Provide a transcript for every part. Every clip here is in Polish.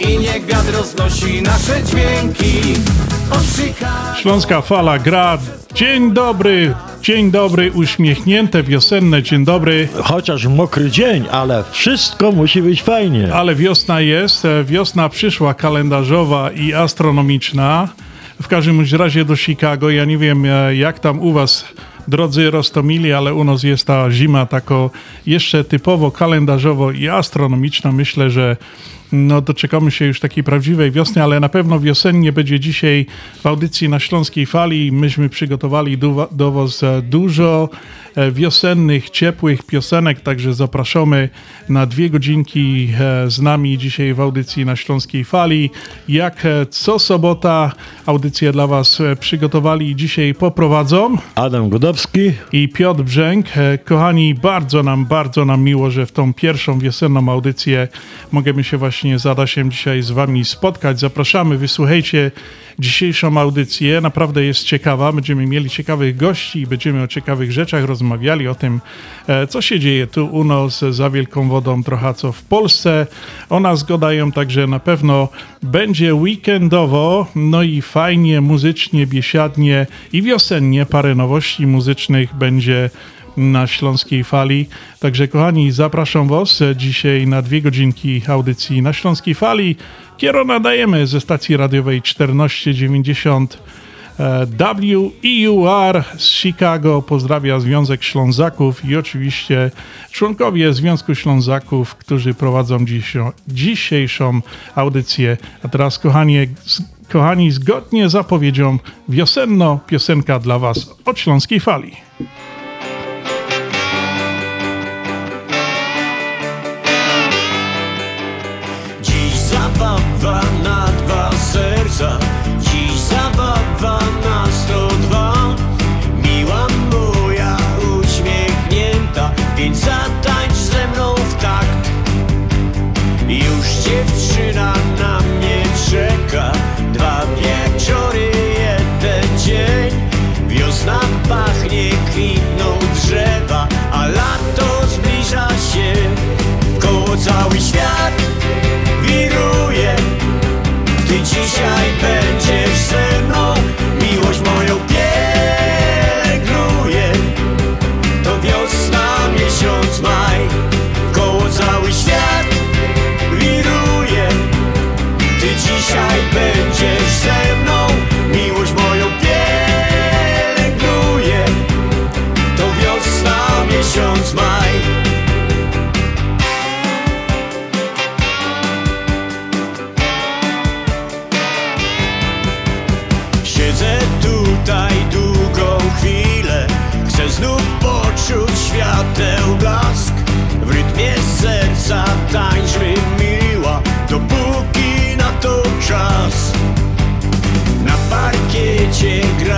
I niech wiatr roznosi nasze dźwięki Śląska Fala gra. Dzień dobry, dzień dobry, uśmiechnięte, wiosenne, dzień dobry. Chociaż mokry dzień, ale wszystko musi być fajnie. Ale wiosna jest, e, wiosna przyszła kalendarzowa i astronomiczna. W każdym razie do Chicago. Ja nie wiem, e, jak tam u was, drodzy Rostomili, ale u nas jest ta zima tako jeszcze typowo kalendarzowo i astronomiczna. Myślę, że no doczekamy się już takiej prawdziwej wiosny, ale na pewno wiosennie będzie dzisiaj w audycji na Śląskiej Fali. Myśmy przygotowali do, do Was e, dużo e, wiosennych, ciepłych piosenek, także zapraszamy na dwie godzinki e, z nami dzisiaj w audycji na Śląskiej Fali. Jak co sobota audycję dla Was przygotowali i dzisiaj poprowadzą Adam Godowski, i Piotr Brzęk. Kochani, bardzo nam, bardzo nam miło, że w tą pierwszą wiosenną audycję możemy się właśnie z Adasiem dzisiaj z Wami spotkać. Zapraszamy, wysłuchajcie dzisiejszą audycję. Naprawdę jest ciekawa. Będziemy mieli ciekawych gości i będziemy o ciekawych rzeczach rozmawiali, o tym, e, co się dzieje tu u nas za wielką wodą, trochę co w Polsce. O nas gadają, także na pewno będzie weekendowo, no i fajnie, muzycznie, biesiadnie i wiosennie. Parę nowości muzycznych będzie na Śląskiej Fali. Także kochani, zapraszam Was dzisiaj na dwie godzinki audycji na Śląskiej Fali. Kiero nadajemy ze stacji radiowej 1490 e, WEUR z Chicago. Pozdrawia Związek Ślązaków i oczywiście członkowie Związku Ślązaków, którzy prowadzą dzisiejszą audycję. A teraz kochani, z- kochani zgodnie z zapowiedzią wiosenno piosenka dla Was od Śląskiej Fali. Serca Dziś zabawa na 102 świateł blask W rytmie serca tańczmy miła Dopóki na to czas. Na parkiecie grają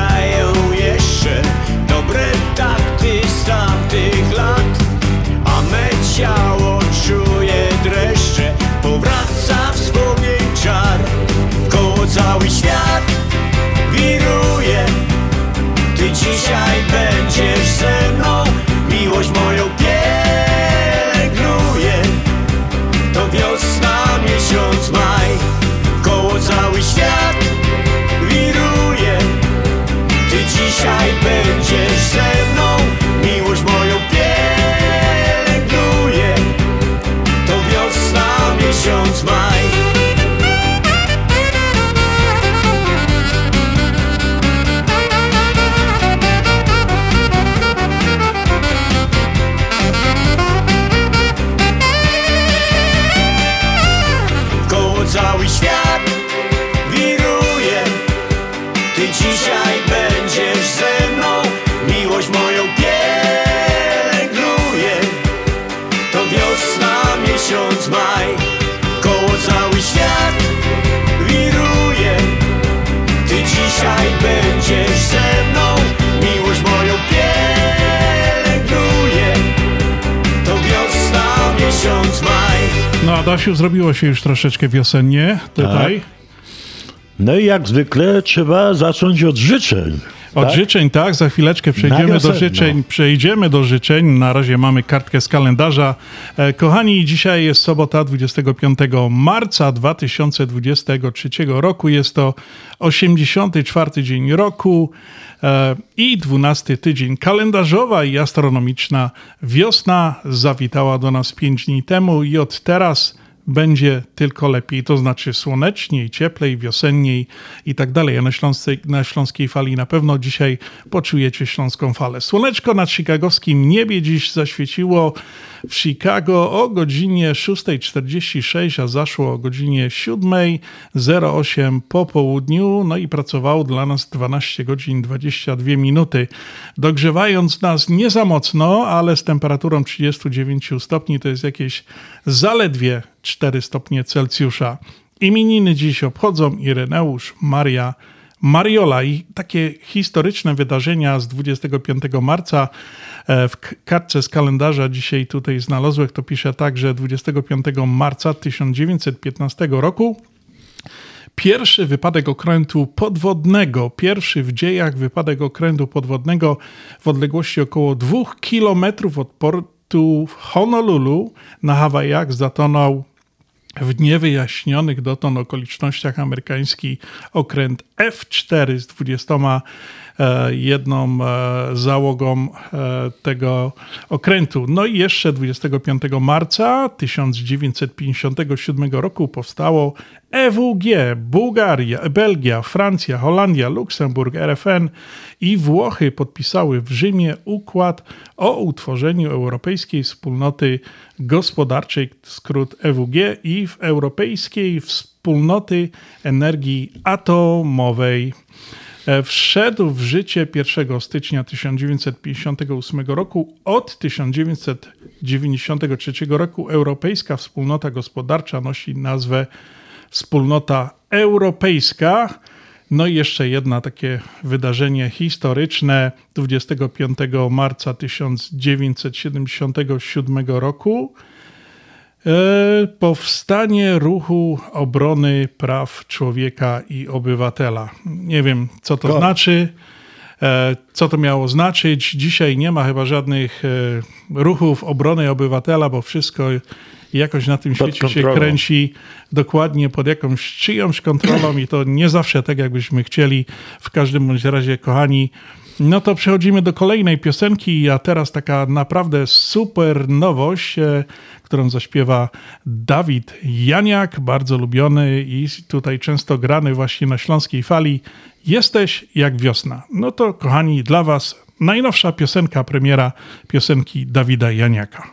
Stasiu, zrobiło się już troszeczkę wiosennie tutaj. No i jak zwykle trzeba zacząć od życzeń. Od tak? życzeń, tak, za chwileczkę przejdziemy do życzeń. Przejdziemy do życzeń. Na razie mamy kartkę z kalendarza. E, kochani, dzisiaj jest sobota 25 marca 2023 roku. Jest to 84 dzień roku e, i 12 tydzień kalendarzowa i astronomiczna wiosna zawitała do nas 5 dni temu i od teraz będzie tylko lepiej, to znaczy słoneczniej, cieplej, wiosenniej i tak dalej. A na śląskiej, na śląskiej fali na pewno dzisiaj poczujecie śląską falę. Słoneczko nad chicagowskim niebie dziś zaświeciło w Chicago o godzinie 6.46, a zaszło o godzinie 7.08 po południu, no i pracowało dla nas 12 godzin 22 minuty, dogrzewając nas nie za mocno, ale z temperaturą 39 stopni, to jest jakieś zaledwie 4 stopnie Celsjusza. Imieniny dziś obchodzą Ireneusz, Maria, Mariola i takie historyczne wydarzenia z 25 marca w k- kartce z kalendarza dzisiaj tutaj znalazłem, to pisze tak, że 25 marca 1915 roku Pierwszy wypadek okrętu podwodnego, pierwszy w dziejach wypadek okrętu podwodnego w odległości około 2 km od portu Honolulu na Hawajach zatonął w niewyjaśnionych dotąd okolicznościach amerykański okręt F4 z 21 e, załogą e, tego okrętu. No i jeszcze 25 marca 1957 roku powstało EWG, Bułgaria, Belgia, Francja, Holandia, Luksemburg, RFN i Włochy podpisały w Rzymie układ o utworzeniu Europejskiej Wspólnoty Gospodarczej, skrót EWG, i w Europejskiej Wspólnoty Energii Atomowej. E, Wszedł w życie 1 stycznia 1958 roku. Od 1993 roku Europejska Wspólnota Gospodarcza nosi nazwę Wspólnota Europejska. No i jeszcze jedno takie wydarzenie historyczne 25 marca 1977 roku. E, Powstanie ruchu obrony praw człowieka i obywatela. Nie wiem, co to Ko- znaczy, e, co to miało znaczyć. Dzisiaj nie ma chyba żadnych e, ruchów obrony obywatela, bo wszystko jakoś na tym Pod świecie się kontrolą. kręci dokładnie pod jakąś czyjąś kontrolą i to nie zawsze tak, jakbyśmy chcieli. W każdym bądź razie, kochani, no to przechodzimy do kolejnej piosenki, a teraz taka naprawdę super nowość, e, którą zaśpiewa Dawid Janiak, bardzo lubiony i tutaj często grany właśnie na śląskiej fali. Jesteś jak wiosna. No to kochani, dla was najnowsza piosenka, premiera piosenki Dawida Janiaka.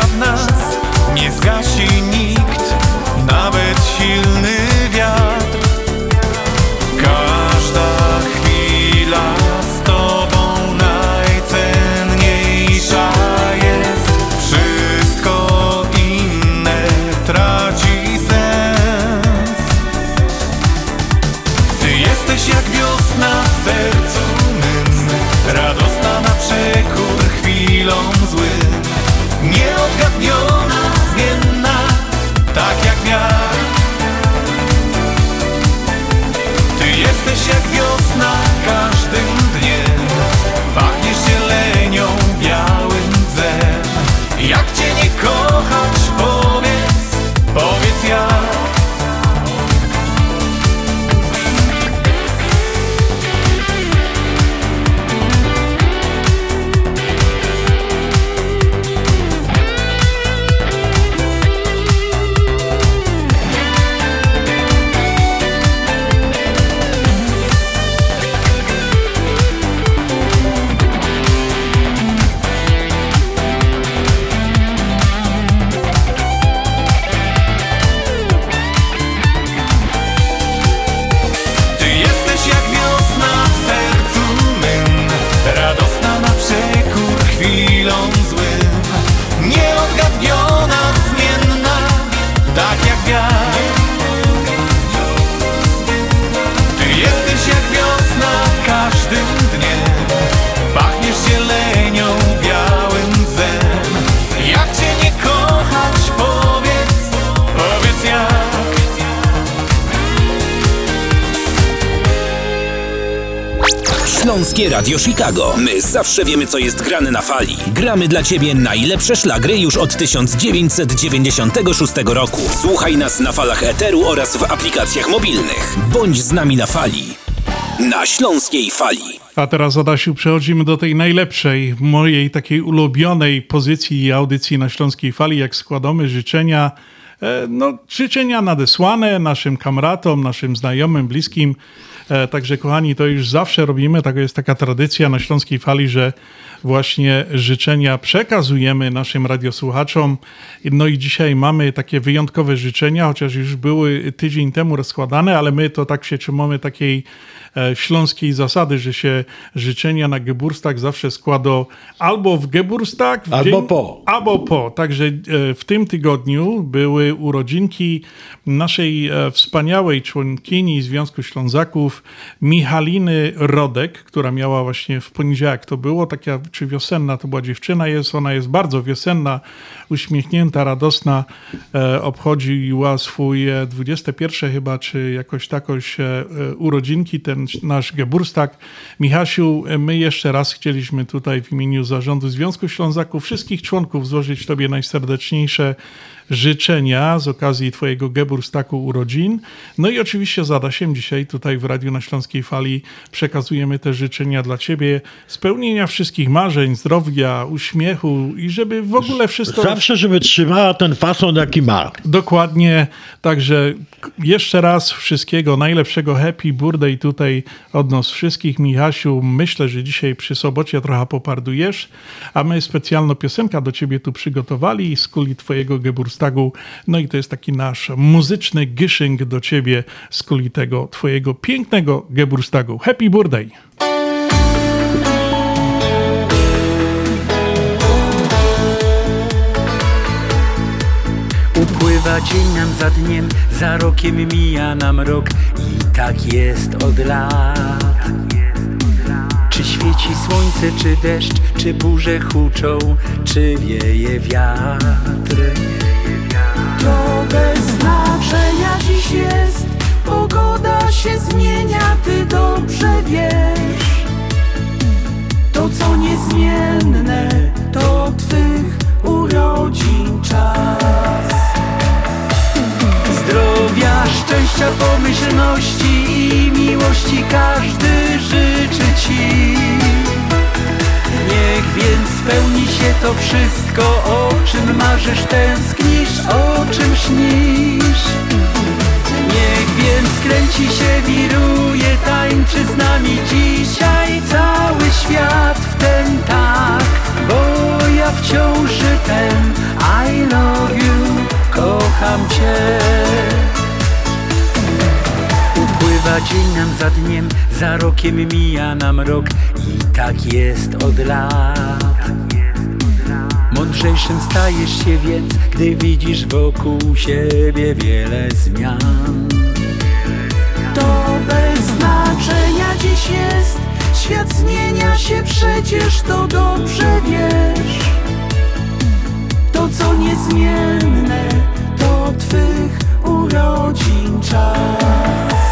W nas nie zgasi Śląskie Radio Chicago. My zawsze wiemy, co jest grane na fali. Gramy dla Ciebie najlepsze szlagry już od 1996 roku. Słuchaj nas na falach Eteru oraz w aplikacjach mobilnych. Bądź z nami na fali. Na Śląskiej Fali. A teraz, Adasiu, przechodzimy do tej najlepszej, mojej takiej ulubionej pozycji i audycji na Śląskiej Fali, jak składamy życzenia, e, no, życzenia nadesłane naszym kamratom, naszym znajomym, bliskim. E, Także, kochani, to już zawsze robimy. Tak jest taka tradycja na Śląskiej Fali, że właśnie życzenia przekazujemy naszym radiosłuchaczom. No i dzisiaj mamy takie wyjątkowe życzenia, chociaż już były tydzień temu rozkładane, ale my to tak się trzymamy takiej śląskiej zasady, że się życzenia na Geburstag zawsze składa albo w Geburstag, w Albo po. Albo po. Także e, w tym tygodniu były urodzinki naszej e, wspaniałej członkini Związku Ślązaków, Michaliny Rodek, która miała właśnie w poniedziałek to było, taka czy wiosenna to była dziewczyna jest, ona jest bardzo wiosenna, uśmiechnięta, radosna, e, obchodziła swój e, 21 chyba, czy jakoś takoś e, e, urodzinki, ten nasz Geburstag. Michasiu, my jeszcze raz chcieliśmy tutaj w imieniu Zarządu Związku Ślązaków, wszystkich członków złożyć Tobie najserdeczniejsze życzenia z okazji Twojego Geburstaku urodzin. No i oczywiście za Adasiem dzisiaj tutaj w Radiu na Śląskiej Fali przekazujemy te życzenia dla Ciebie, spełnienia wszystkich marzeń, zdrowia, uśmiechu i żeby w ogóle wszystko... Zawsze, żeby trzymała ten fason, jaki ma. Dokładnie, także jeszcze raz wszystkiego najlepszego happy birthday tutaj od nas wszystkich. Michasiu, myślę, że dzisiaj przy sobocie trochę popardujesz, a my specjalną piosenkę do ciebie tu przygotowali z kuli twojego No i to jest taki nasz muzyczny gyszynk do ciebie z kuli tego twojego pięknego Geburstagu. Happy birthday! Upływa dzień nam za dniem, za rokiem mija nam rok i tak jest od lat. Czy świeci słońce, czy deszcz, czy burze huczą, czy wieje wiatr? Znaczenia dziś jest. Pogoda się zmienia, ty dobrze wiesz. To co niezmienne, to twych urodzin czas. Zdrowia, szczęścia, pomyślności i miłości każdy życzy Ci. Niech więc spełni się to wszystko, o czym marzysz, tęsknisz, o czym śnisz. Niech więc kręci się, wiruje, tańczy z nami dzisiaj cały świat w ten tak, bo ja wciąż ten I love you, kocham Cię. Dzień nam za dniem, za rokiem mija nam rok i tak jest od lat. Mądrzejszym stajesz się więc, gdy widzisz wokół siebie wiele zmian. To bez znaczenia dziś jest Świat zmienia się przecież, to dobrze wiesz To co niezmienne, to twych urodzin czas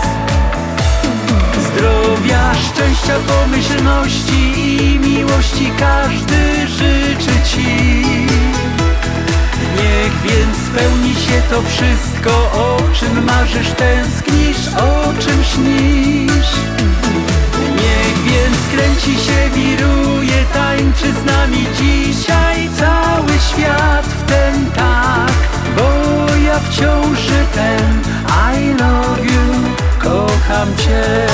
Zdrowia, szczęścia, pomyślności i miłości każdy życzy Ci. Niech więc spełni się to wszystko, o czym marzysz, tęsknisz, o czym śnisz. Kręci się, wiruje, tańczy z nami dzisiaj cały świat w ten tak, bo ja wciąż ten I love you, kocham Cię.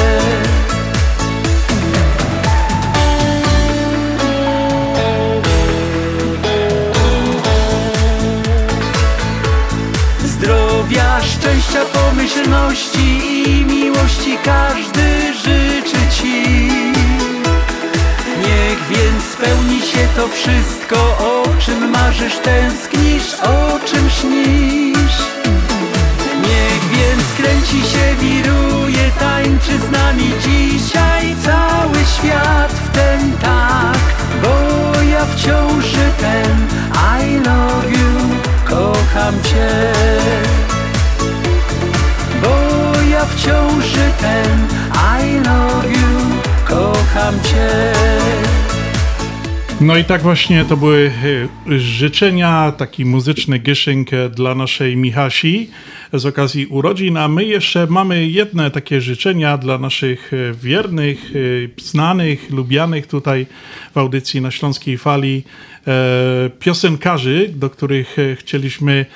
Zdrowia, szczęścia, pomyślności i miłości każdy życzy Ci. Więc spełni się to wszystko, o czym marzysz, tęsknisz, o czym śnisz. Niech więc kręci się, wiruje, tańczy z nami dzisiaj cały świat w ten tak, bo ja wciąż ten I love you, kocham Cię. Bo ja wciąż ten I love you, kocham Cię. No i tak właśnie to były y, życzenia, taki muzyczny gyszynk dla naszej Michasi z okazji urodzin, a my jeszcze mamy jedne takie życzenia dla naszych y, wiernych, y, znanych, lubianych tutaj w audycji na Śląskiej Fali e, piosenkarzy, do których e, chcieliśmy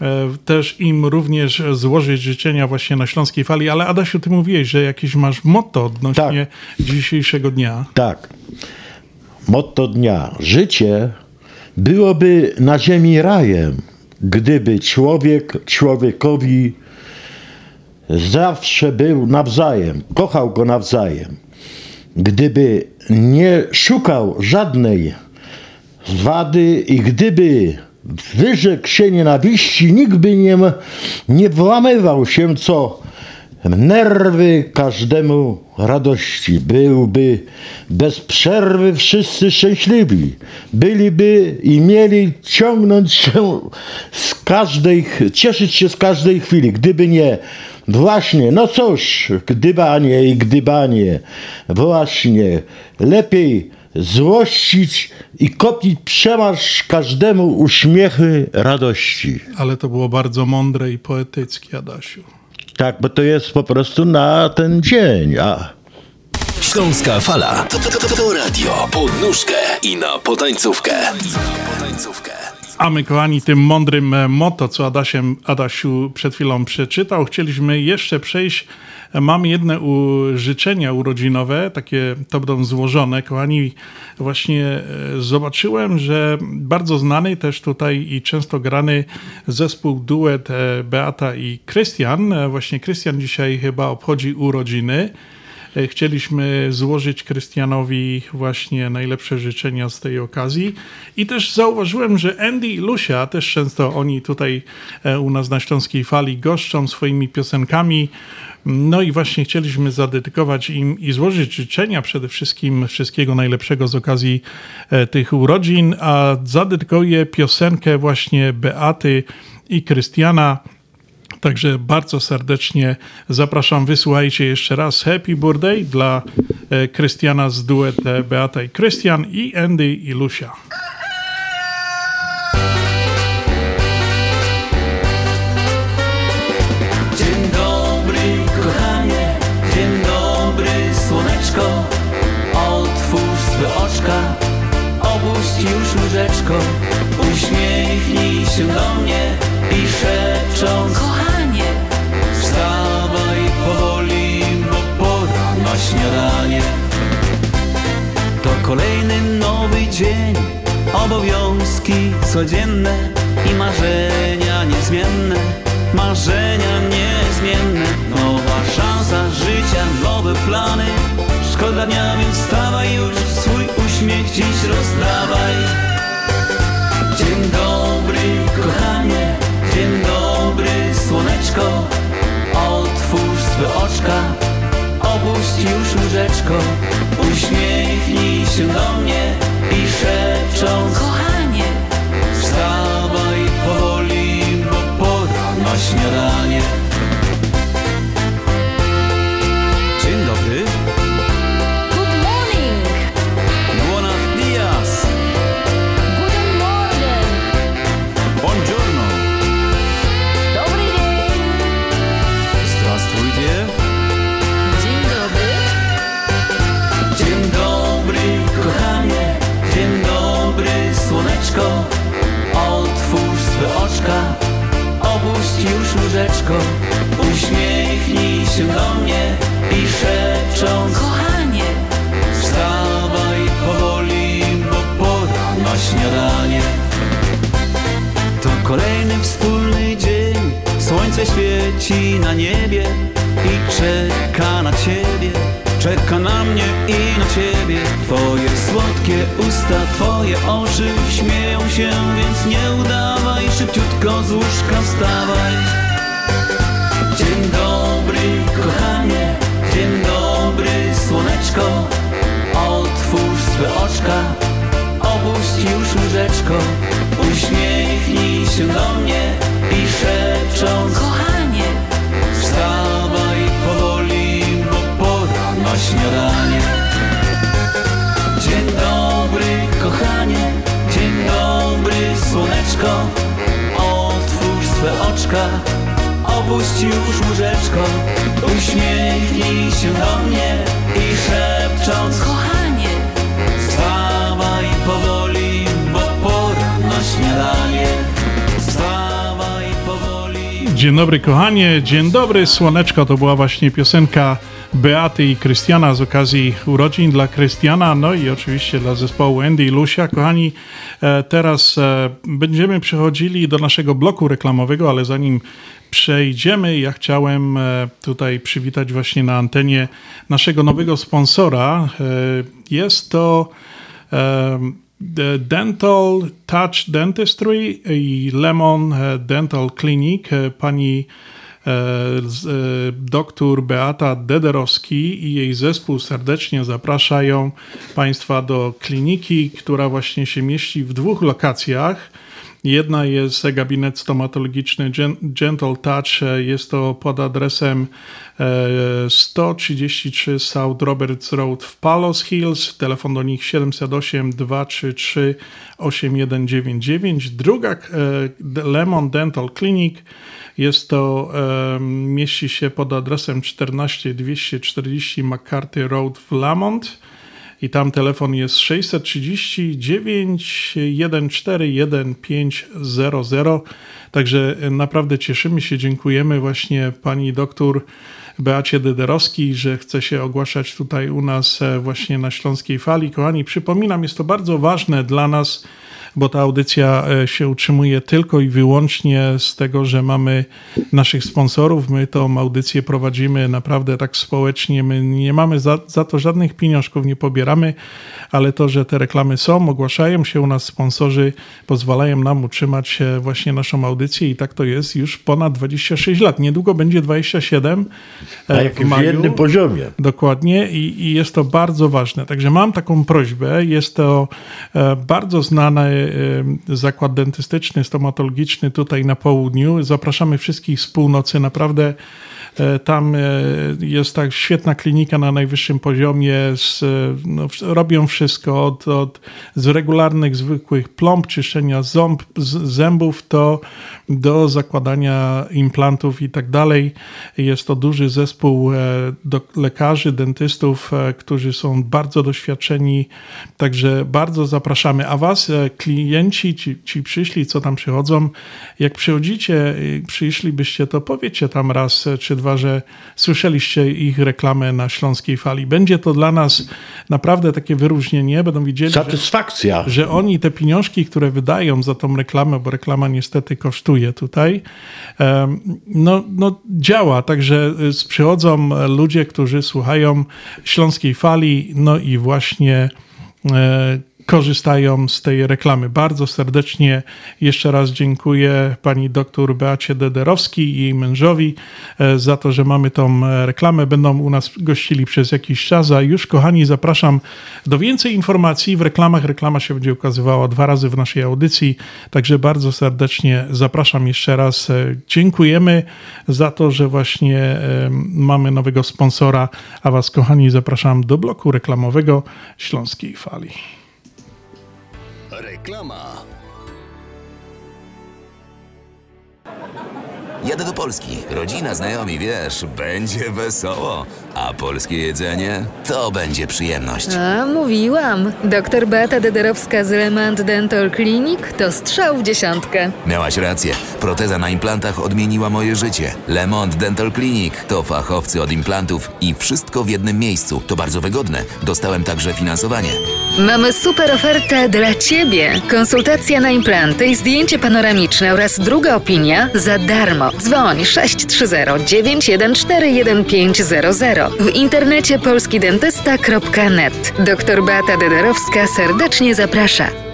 e, też im również złożyć życzenia właśnie na Śląskiej Fali, ale Adasiu, ty mówiłeś, że jakieś masz motto odnośnie dzisiejszego dnia. Tak. Motto dnia. Życie byłoby na ziemi rajem, gdyby człowiek człowiekowi zawsze był nawzajem, kochał go nawzajem. Gdyby nie szukał żadnej wady i gdyby wyrzekł się nienawiści, nikt by nie, nie włamywał się co nerwy każdemu radości. Byłby bez przerwy wszyscy szczęśliwi. Byliby i mieli ciągnąć się z każdej, cieszyć się z każdej chwili. Gdyby nie Właśnie, no cóż, gdybanie i gdybanie, właśnie, lepiej złościć i kopić przemarsz każdemu uśmiechy radości. Ale to było bardzo mądre i poetyckie, Adasiu. Tak, bo to jest po prostu na ten dzień. A Śląska Fala to, to, to, to radio pod nóżkę i na potańcówkę. potańcówkę. A my, kochani, tym mądrym e, motto, co Adasiem, Adasiu przed chwilą przeczytał, chcieliśmy jeszcze przejść. E, Mam jedne u, życzenia urodzinowe, takie to będą złożone. Kochani, właśnie e, zobaczyłem, że bardzo znany też tutaj i często grany zespół, duet Beata i Krystian. Właśnie Krystian dzisiaj chyba obchodzi urodziny. E, Chcieliśmy złożyć Krystianowi właśnie najlepsze życzenia z tej okazji. I też zauważyłem, że Andy i Lucia, też często oni tutaj e, u nas na Śląskiej Fali goszczą swoimi piosenkami. No i właśnie chcieliśmy zadedykować im i złożyć życzenia przede wszystkim wszystkiego najlepszego z okazji e, tych urodzin, a zadedykuję piosenkę właśnie Beaty i Krystiana. Także bardzo serdecznie zapraszam. Wysłuchajcie jeszcze raz Happy Birthday dla e, Krystiana z duet e, Beata i Krystian i Andy i Lucia. Dzień dobry, kochanie, dzień dobry, słoneczko. Otwórz swe oczka, opuść już łóżeczko. Uśmiechnij się do mnie i szepcząc Kochanie, Obowiązki codzienne I marzenia niezmienne. Marzenia niezmienne Nowa szansa życia, nowe plany. Szkoda dnia, więc wstawaj już Swój uśmiech dziś rozdawaj. Dzień dobry, kochanie, dzień dobry, słoneczko. Otwórz swe oczka, opuść już łóżeczko. Uśmiechnij się do mnie i szepcząc kochanie, Wstawaj powoli, bo pora na śniadanie. Oczka, opuść już łóżeczko. Uśmiechnij się do mnie i szepcząc kochanie, Wstawaj powoli, bo pora na śniadanie. To kolejny wspólny dzień. Słońce świeci na niebie I czeka na ciebie Czeka na mnie i na ciebie Twoje słodkie usta, twoje oczy Śmieją się, więc nie udawaj Szybciutko z łóżka wstawaj Dzień dobry, kochanie, dzień dobry, słoneczko. Otwórz swe oczka, opuść już łóżeczko. Uśmiechnij się do mnie i szepcząc kochanie, śniadanie Dzień dobry kochanie Dzień dobry słoneczko. Otwórz swe oczka Opuść już łóżeczko. Uśmiechnij się do mnie I szepcząc Kochanie! Wstawaj powoli Bo pora na śniadanie. Wstawaj powoli Dzień dobry kochanie, dzień dobry słoneczko. To była właśnie piosenka Beaty i Krystiana z okazji urodzin dla Krystiana, no i oczywiście dla zespołu Andy i Lucia. Kochani, e, teraz e, będziemy przechodzili do naszego bloku reklamowego, ale zanim przejdziemy, ja chciałem e, tutaj przywitać właśnie na antenie naszego nowego sponsora. Jest to Dental Touch Dentistry i Lemon Dental Clinic. Pani doktor Beata Dederowski i jej zespół serdecznie zapraszają Państwa do kliniki, która właśnie się mieści w dwóch lokacjach. Jedna jest gabinet stomatologiczny Gen- Gentle Touch. e, Jest to pod adresem e, 133 South Roberts Road w Palos Hills. Telefon do nich 708 233 8199. Druga e, Lemon Dental Clinic jest to, mieści się pod adresem 14240 McCarthy Road w Lamont. I tam telefon jest 639 141 1500. Także naprawdę cieszymy się, dziękujemy właśnie pani doktor Beacie Dederowskiej, że chce się ogłaszać tutaj u nas e, właśnie na Śląskiej Fali. Kochani, przypominam, jest to bardzo ważne dla nas, bo ta audycja e, się utrzymuje tylko i wyłącznie z tego, że mamy naszych sponsorów. My tą audycję prowadzimy naprawdę tak społecznie. My nie mamy za, za to żadnych pieniążków, nie pobieramy, ale to, że te reklamy są, ogłaszają się u nas sponsorzy, pozwalają nam utrzymać e, właśnie naszą audycję i tak to jest już ponad 26 lat. Niedługo będzie 27 e, Na jakimś jednym poziomie. Dokładnie i, i jest to bardzo ważne. Także mam taką prośbę. Jest to e, bardzo znany e, zakład dentystyczny, stomatologiczny tutaj na południu. Zapraszamy wszystkich z północy. Naprawdę tam e, jest tak świetna klinika na najwyższym poziomie. Z, e, no, robią wszystko od, od z regularnych, zwykłych plomb, czyszczenia ząb, z, zębów, to do zakładania implantów i tak dalej. Jest to duży zespół e, do, lekarzy, dentystów, e, którzy są bardzo doświadczeni, także bardzo zapraszamy. A was, e, klienci, ci, ci przyszli, co tam przychodzą, jak przychodzicie, e, przyszlibyście, to powiecie tam raz e, czy dwa, że słyszeliście ich reklamę na Śląskiej Fali. Będzie to dla nas naprawdę takie wyróżnienie, będą widzieli, że Satysfakcja. że oni te pieniążki, które wydają za tą reklamę, bo reklama niestety kosztuje tutaj, no, no działa. Także y, przychodzą ludzie, którzy słuchają Śląskiej Fali, no i właśnie e, korzystają z tej reklamy. Bardzo serdecznie jeszcze raz dziękuję pani doktor Beacie Dederowskiej i jej mężowi e, za to, że mamy tą e, reklamę. Będą u nas gościli przez jakiś czas, a już kochani zapraszam do więcej informacji. W reklamach reklama się będzie ukazywała dwa razy w naszej audycji, także bardzo serdecznie zapraszam jeszcze raz. E, Dziękujemy za to, że właśnie mamy nowego sponsora, a was kochani zapraszam do bloku reklamowego Śląskiej Fali. Reklama. Jadę do Polski. Rodzina, znajomi, wiesz, będzie wesoło. A polskie jedzenie to będzie przyjemność. A, mówiłam. Doktor Beata Dederowska z Lemant Dental Clinic to strzał w dziesiątkę. Miałaś rację. Proteza na implantach odmieniła moje życie. Lemont Dental Clinic to fachowcy od implantów i wszystko w jednym miejscu. To bardzo wygodne. Dostałem także finansowanie. Mamy super ofertę dla Ciebie. Konsultacja na implanty i zdjęcie panoramiczne oraz druga opinia za darmo. Dzwoń 630 914 1500. W internecie polskidentysta.net. Doktor Beata Dederowska serdecznie zaprasza.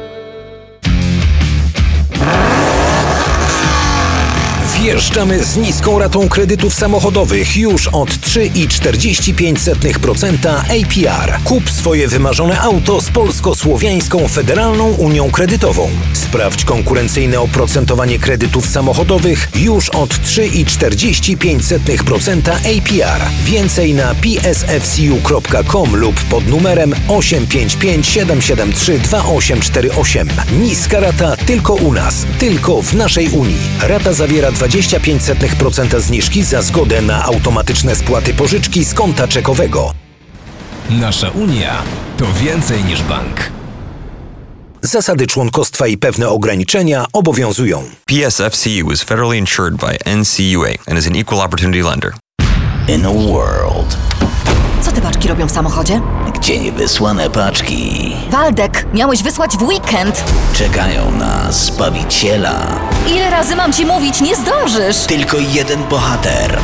Wjeżdżamy z niską ratą kredytów samochodowych już od 3,45% APR. Kup swoje wymarzone auto z Polsko-Słowiańską Federalną Unią Kredytową. Sprawdź konkurencyjne oprocentowanie kredytów samochodowych już od 3,45% APR. Więcej na psfcu.com lub pod numerem 855 773 2848. Niska rata tylko u nas, tylko w naszej Unii. Rata zawiera 25% zniżki za zgodę na automatyczne spłaty pożyczki z konta czekowego. Nasza Unia to więcej niż bank. Zasady członkostwa i pewne ograniczenia obowiązują. PSFCU is federally insured by NCUA and is an equal opportunity lender. In a world, Co te paczki robią w samochodzie? Gdzie niewysłane paczki Waldek, miałeś wysłać w weekend. czekają na Zbawiciela. Ile razy mam ci mówić, nie zdążysz? Tylko jeden bohater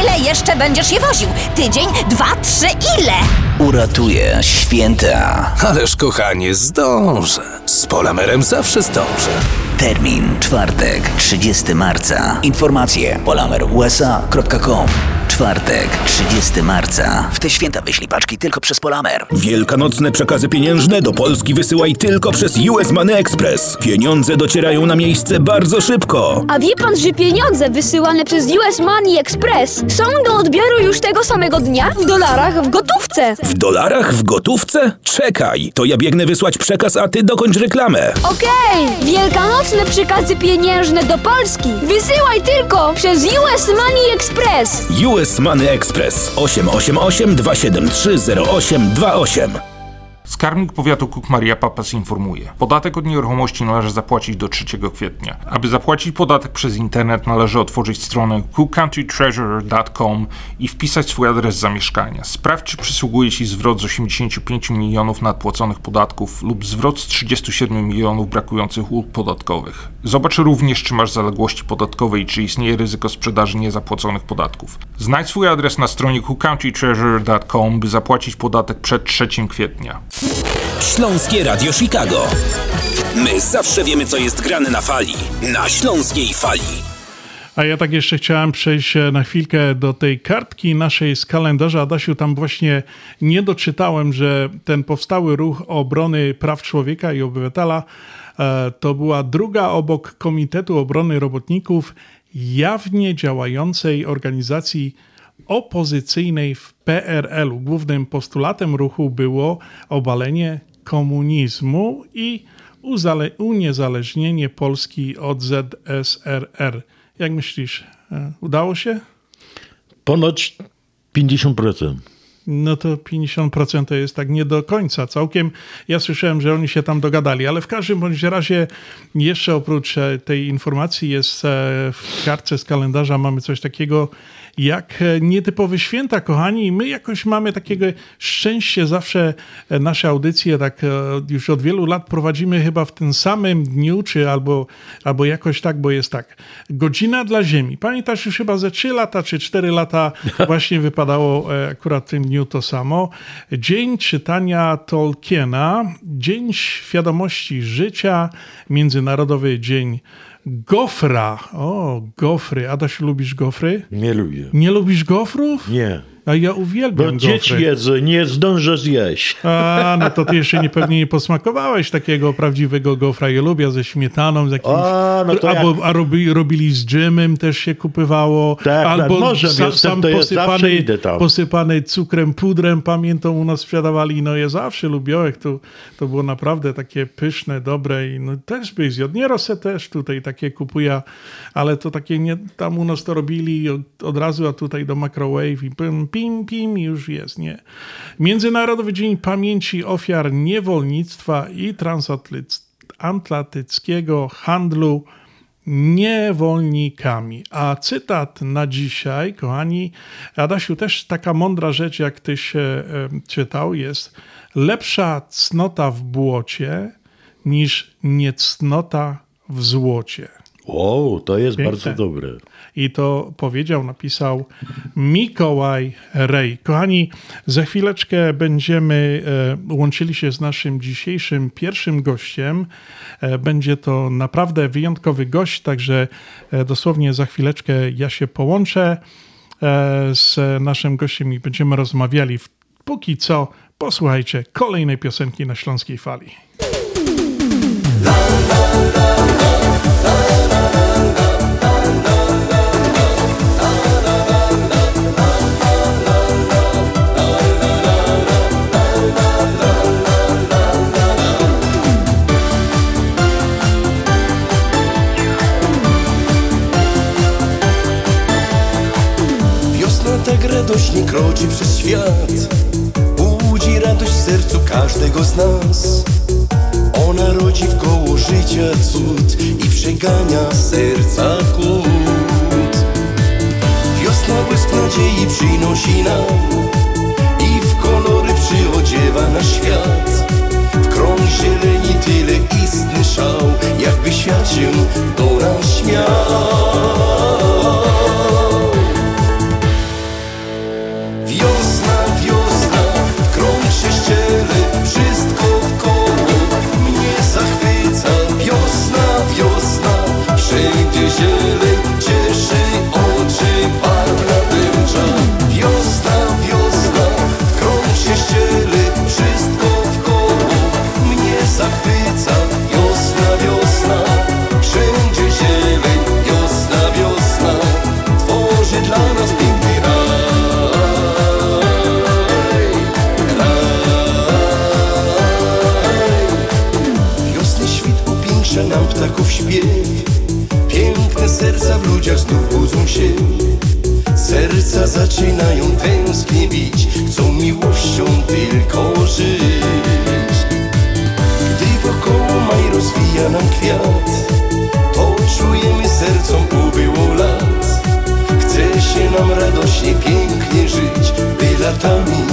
Ile jeszcze będziesz je woził? Tydzień, dwa, trzy, ile? uratuje święta. Ależ kochanie, zdążę. Z Polamerem zawsze zdążę. Termin czwartek, 30 marca. Informacje polamerusa.com Czwartek, 30 marca. W te święta wyślij paczki tylko przez Polamer. Wielkanocne przekazy pieniężne do Polski wysyłaj tylko przez US Money Express. Pieniądze docierają na miejsce bardzo szybko. A wie pan, że pieniądze wysyłane przez US Money Express są do odbioru już tego samego dnia w dolarach w gotówce? W dolarach? W gotówce? Czekaj, to ja biegnę wysłać przekaz, a ty dokończ reklamę. Okej, wielkanocne przekazy pieniężne do Polski. Wysyłaj tylko przez US Money Express. US Money Express. 888 273 0828 Skarbnik Powiatu Cook Maria Papas informuje. Podatek od nieruchomości należy zapłacić do 3 kwietnia. Aby zapłacić podatek przez internet należy otworzyć stronę cookcountytreasurer.com i wpisać swój adres zamieszkania. Sprawdź czy przysługuje Ci zwrot z 85 milionów nadpłaconych podatków lub zwrot z 37 milionów brakujących ulg podatkowych. Zobacz również czy masz zaległości podatkowe i czy istnieje ryzyko sprzedaży niezapłaconych podatków. Znajdź swój adres na stronie cookcountytreasurer.com by zapłacić podatek przed 3 kwietnia. Śląskie Radio Chicago. My zawsze wiemy, co jest grane na fali. Na Śląskiej Fali. A ja tak jeszcze chciałem przejść e, na chwilkę do tej kartki naszej z kalendarza. Adasiu, tam właśnie nie doczytałem, że ten powstały ruch obrony praw człowieka i obywatela e, to była druga obok Komitetu Obrony Robotników jawnie działającej organizacji opozycyjnej w PRL-u. Głównym postulatem ruchu było obalenie komunizmu i uniezależnienie Polski od ZSRR. Jak myślisz, e, udało się? Ponoć 50%. No to 50% to jest tak nie do końca całkiem. Ja słyszałem, że oni się tam dogadali, ale w każdym bądź razie jeszcze oprócz e, tej informacji jest e, w kartce z kalendarza mamy coś takiego jak e, nietypowe święta, kochani. My jakoś mamy takiego szczęście, zawsze e, nasze audycje tak e, już od wielu lat prowadzimy chyba w tym samym dniu, czy albo, albo jakoś tak, bo jest tak. Godzina dla Ziemi. Pamiętasz już chyba ze 3 lata, czy 4 lata właśnie wypadało akurat w tym dniu to samo. Dzień czytania Tolkiena, Dzień Świadomości Życia, Międzynarodowy Dzień Gofra. O, gofry. Adaś, lubisz gofry? Nie lubię. Nie lubisz gofrów? Nie. A ja uwielbiam Bo gofry. dzieci jedzą, nie zdążę zjeść. A, no to ty jeszcze nie, pewnie nie posmakowałeś takiego prawdziwego gofra. Ja lubię ze śmietaną, z jakimś... A, no to albo jak- a robi, robili z dżemem, też się kupywało. Tak, albo nad morzem sam, jestem, sam to posypany, idę tam. posypany cukrem, pudrem, pamiętam u nas sprzedawali. No ja zawsze lubiłem, to, to było naprawdę takie pyszne, dobre i no też byś zjadł. Nie rosę też tutaj takie kupuję, ale to takie nie, tam u nas to robili od, od razu, a tutaj do microwave i pim, pim, pim już jest, nie. Międzynarodowy Dzień Pamięci Ofiar Niewolnictwa i Transatlantyckiego Handlu niewolnikami. A cytat na dzisiaj, kochani, Adasiu, też taka mądra rzecz, jak e, e, czytał, jest lepsza cnota w błocie niż niecnota w złocie. Wow, to jest Piękne. bardzo dobre. I to powiedział, napisał Mikołaj Rej. Kochani, za chwileczkę będziemy e, łączyli się z naszym dzisiejszym pierwszym gościem. E, będzie to naprawdę wyjątkowy gość, także e, dosłownie za chwileczkę ja się połączę z naszym gościem i będziemy rozmawiali. Póki co, posłuchajcie kolejnej piosenki na Śląskiej Fali. Wiosna radośnie kroczy przez świat Budzi radość w sercu każdego z nas. Ona rodzi w koło życia cud I przegania serca kłód. Wiosna błysk nadziei przynosi nam I w kolory przyodziewa na świat. W krąg zieleni tyle istny szał Jakby świat się do nas śmiał Piękne serca w ludziach znów budzą się. Serca zaczynają tęsknie bić Chcą miłością tylko żyć. Gdy wokoło maj rozwija nam kwiat To czujemy sercom ubyło lat. Chce się nam radośnie, pięknie żyć By latami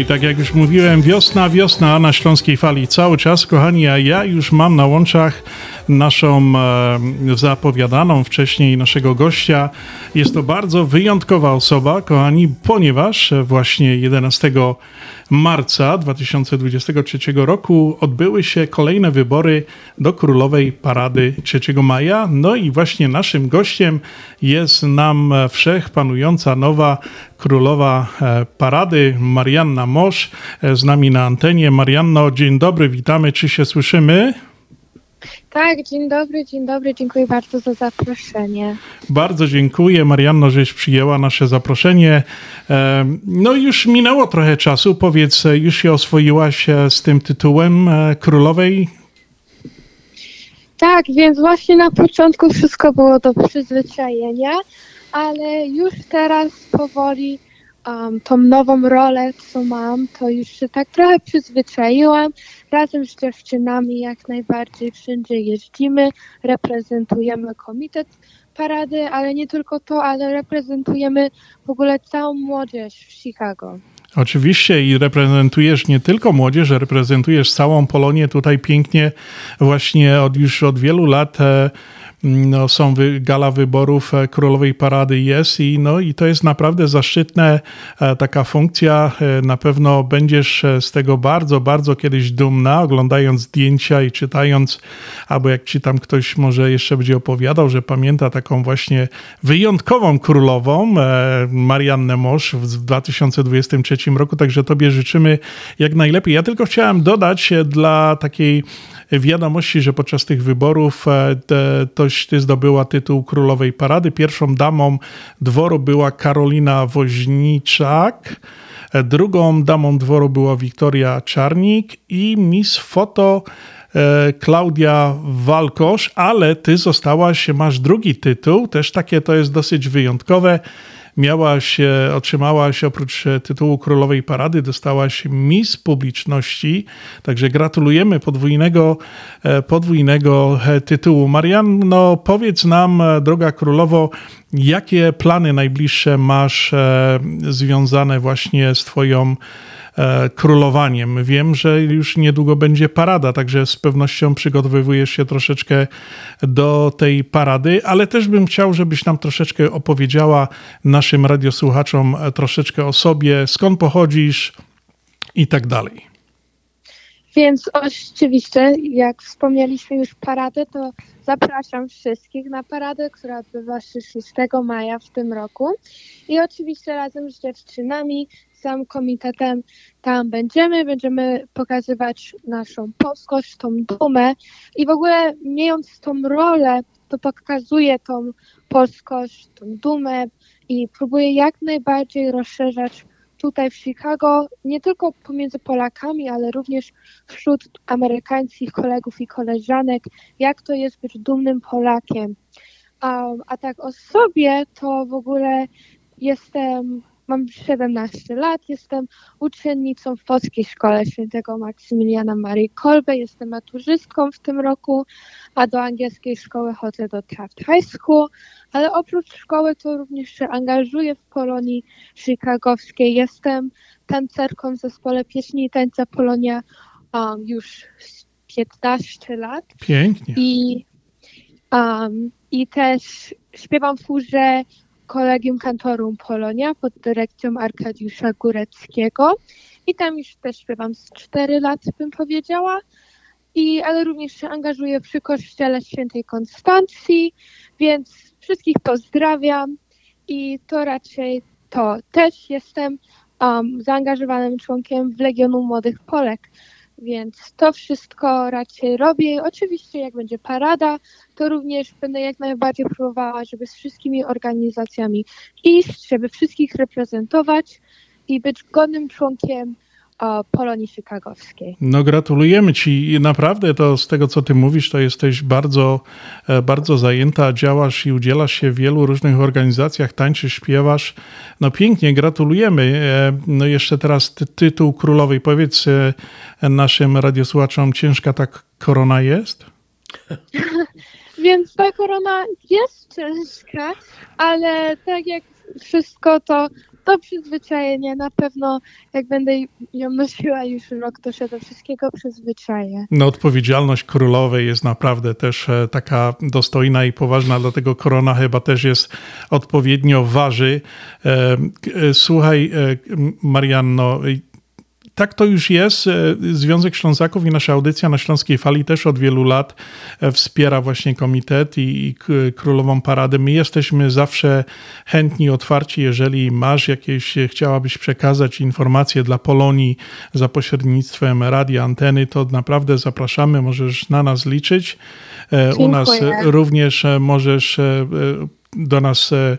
i tak jak już mówiłem, wiosna, wiosna na Śląskiej Fali cały czas, kochani, a ja już mam na łączach naszą e, zapowiadaną wcześniej naszego gościa. Jest to bardzo wyjątkowa osoba, kochani, ponieważ właśnie 11 marca 2023 roku odbyły się kolejne wybory do Królowej Parady 3 maja. No i właśnie naszym gościem jest nam wszechpanująca nowa Królowa e, Parady, Marianna Mosz, e, z nami na antenie. Marianno, dzień dobry, witamy, czy się słyszymy? Tak, dzień dobry, dzień dobry, dziękuję bardzo za zaproszenie. Bardzo dziękuję, Marianno, żeś przyjęła nasze zaproszenie. E, No już minęło trochę czasu, powiedz, e, już się oswoiłaś e, z tym tytułem królowej? Tak, więc właśnie na początku wszystko było do przyzwyczajenia, ale już teraz powoli um, tą nową rolę, co mam, to już się tak trochę przyzwyczaiłam. Razem z dziewczynami jak najbardziej wszędzie jeździmy, reprezentujemy komitet parady, ale nie tylko to, ale reprezentujemy w ogóle całą młodzież w Chicago. Oczywiście i reprezentujesz nie tylko młodzież, reprezentujesz całą Polonię tutaj pięknie właśnie od już od wielu lat e, no, są wy, gala wyborów e, Królowej Parady jest i, no, i to jest naprawdę zaszczytna e, taka funkcja. E, Na pewno będziesz z tego bardzo, bardzo kiedyś dumna, oglądając zdjęcia i czytając, albo jak ci tam ktoś może jeszcze będzie opowiadał, że pamięta taką właśnie wyjątkową królową, Mariannę Mosz w 2023 roku, także tobie życzymy jak najlepiej. Ja tylko chciałem dodać dla takiej wiadomości, że podczas tych wyborów e, toś ty zdobyła tytuł Królowej Parady. Pierwszą damą dworu była Karolina Woźniczak. E, Drugą damą dworu była Wiktoria Czarnik i Miss Foto e, Klaudia Walkosz, ale ty zostałaś, masz drugi tytuł, też takie to jest dosyć wyjątkowe. Miałaś, otrzymałaś oprócz e, tytułu Królowej Parady, dostałaś Miss Publiczności, także gratulujemy podwójnego, e, podwójnego e, tytułu. Marianno, powiedz nam, droga królowo, jakie plany najbliższe masz związane właśnie z twoją królowaniem. Wiem, że już niedługo będzie parada, także z pewnością przygotowujesz się troszeczkę do tej parady, ale też bym chciał, żebyś nam troszeczkę opowiedziała naszym radiosłuchaczom e, troszeczkę o sobie, skąd pochodzisz i tak dalej. Więc oczywiście, jak wspomnieliśmy już paradę, to zapraszam wszystkich na paradę, która odbywa się 6 maja w tym roku. I oczywiście razem z dziewczynami, całym komitetem tam będziemy. Będziemy pokazywać naszą polskość, tą dumę. I w ogóle mając tą rolę, to pokazuje tą polskość, tą dumę i próbuje jak najbardziej rozszerzać tutaj w Chicago, nie tylko pomiędzy Polakami, ale również wśród amerykańskich kolegów i koleżanek, jak to jest być dumnym Polakiem. Um, a tak o sobie, to w ogóle jestem, mam 17 lat, jestem uczennicą w Polskiej Szkole Świętego Maksymiliana Marii Kolbe, jestem maturzystką w tym roku, a do angielskiej szkoły chodzę do Taft High School, ale oprócz szkoły to również się angażuję w Polonii chicagowskiej. Jestem tancerką w zespole pieśni i tańca Polonia um, już z 15 lat. Pięknie. I, um, I też śpiewam w chórze Kolegium Kantorum Polonia pod dyrekcją Arkadiusza Góreckiego. I tam już też śpiewam z 4 lat, bym powiedziała. I, ale również się angażuję przy Kościele Świętej Konstancji, więc wszystkich pozdrawiam i to raczej to. Też jestem um, zaangażowanym członkiem w Legionu Młodych Polek, więc to wszystko raczej robię. Oczywiście jak będzie parada, to również będę jak najbardziej próbowała, żeby z wszystkimi organizacjami iść, żeby wszystkich reprezentować i być godnym członkiem o, Polonii Chicagowskiej. No gratulujemy Ci. Naprawdę to z tego, co Ty mówisz, to jesteś bardzo, e, bardzo zajęta, działasz i udzielasz się w wielu różnych organizacjach, tańczysz, śpiewasz. No pięknie, gratulujemy. E, No jeszcze teraz ty, tytuł królowej. Powiedz e, naszym radiosłuchaczom, ciężka ta korona jest? Więc ta korona jest ciężka, ale tak jak wszystko to to przyzwyczajenie. Na pewno jak będę ją nosiła już rok, to się do wszystkiego przyzwyczaję. No, odpowiedzialność królowej jest naprawdę też e, taka dostojna i poważna, dlatego korona chyba też jest odpowiednio waży. E, e, Słuchaj, Marianno, tak to już jest. E, Związek Ślązaków i nasza audycja na Śląskiej Fali też od wielu lat e, wspiera właśnie komitet i, i k- Królową Paradę. My jesteśmy zawsze chętni, otwarci, jeżeli masz jakieś, e, chciałabyś przekazać informacje dla Polonii za pośrednictwem radia, anteny, to naprawdę zapraszamy, możesz na nas liczyć. E, U nas Dziękuję. e, również e, możesz e, e, do nas e, e,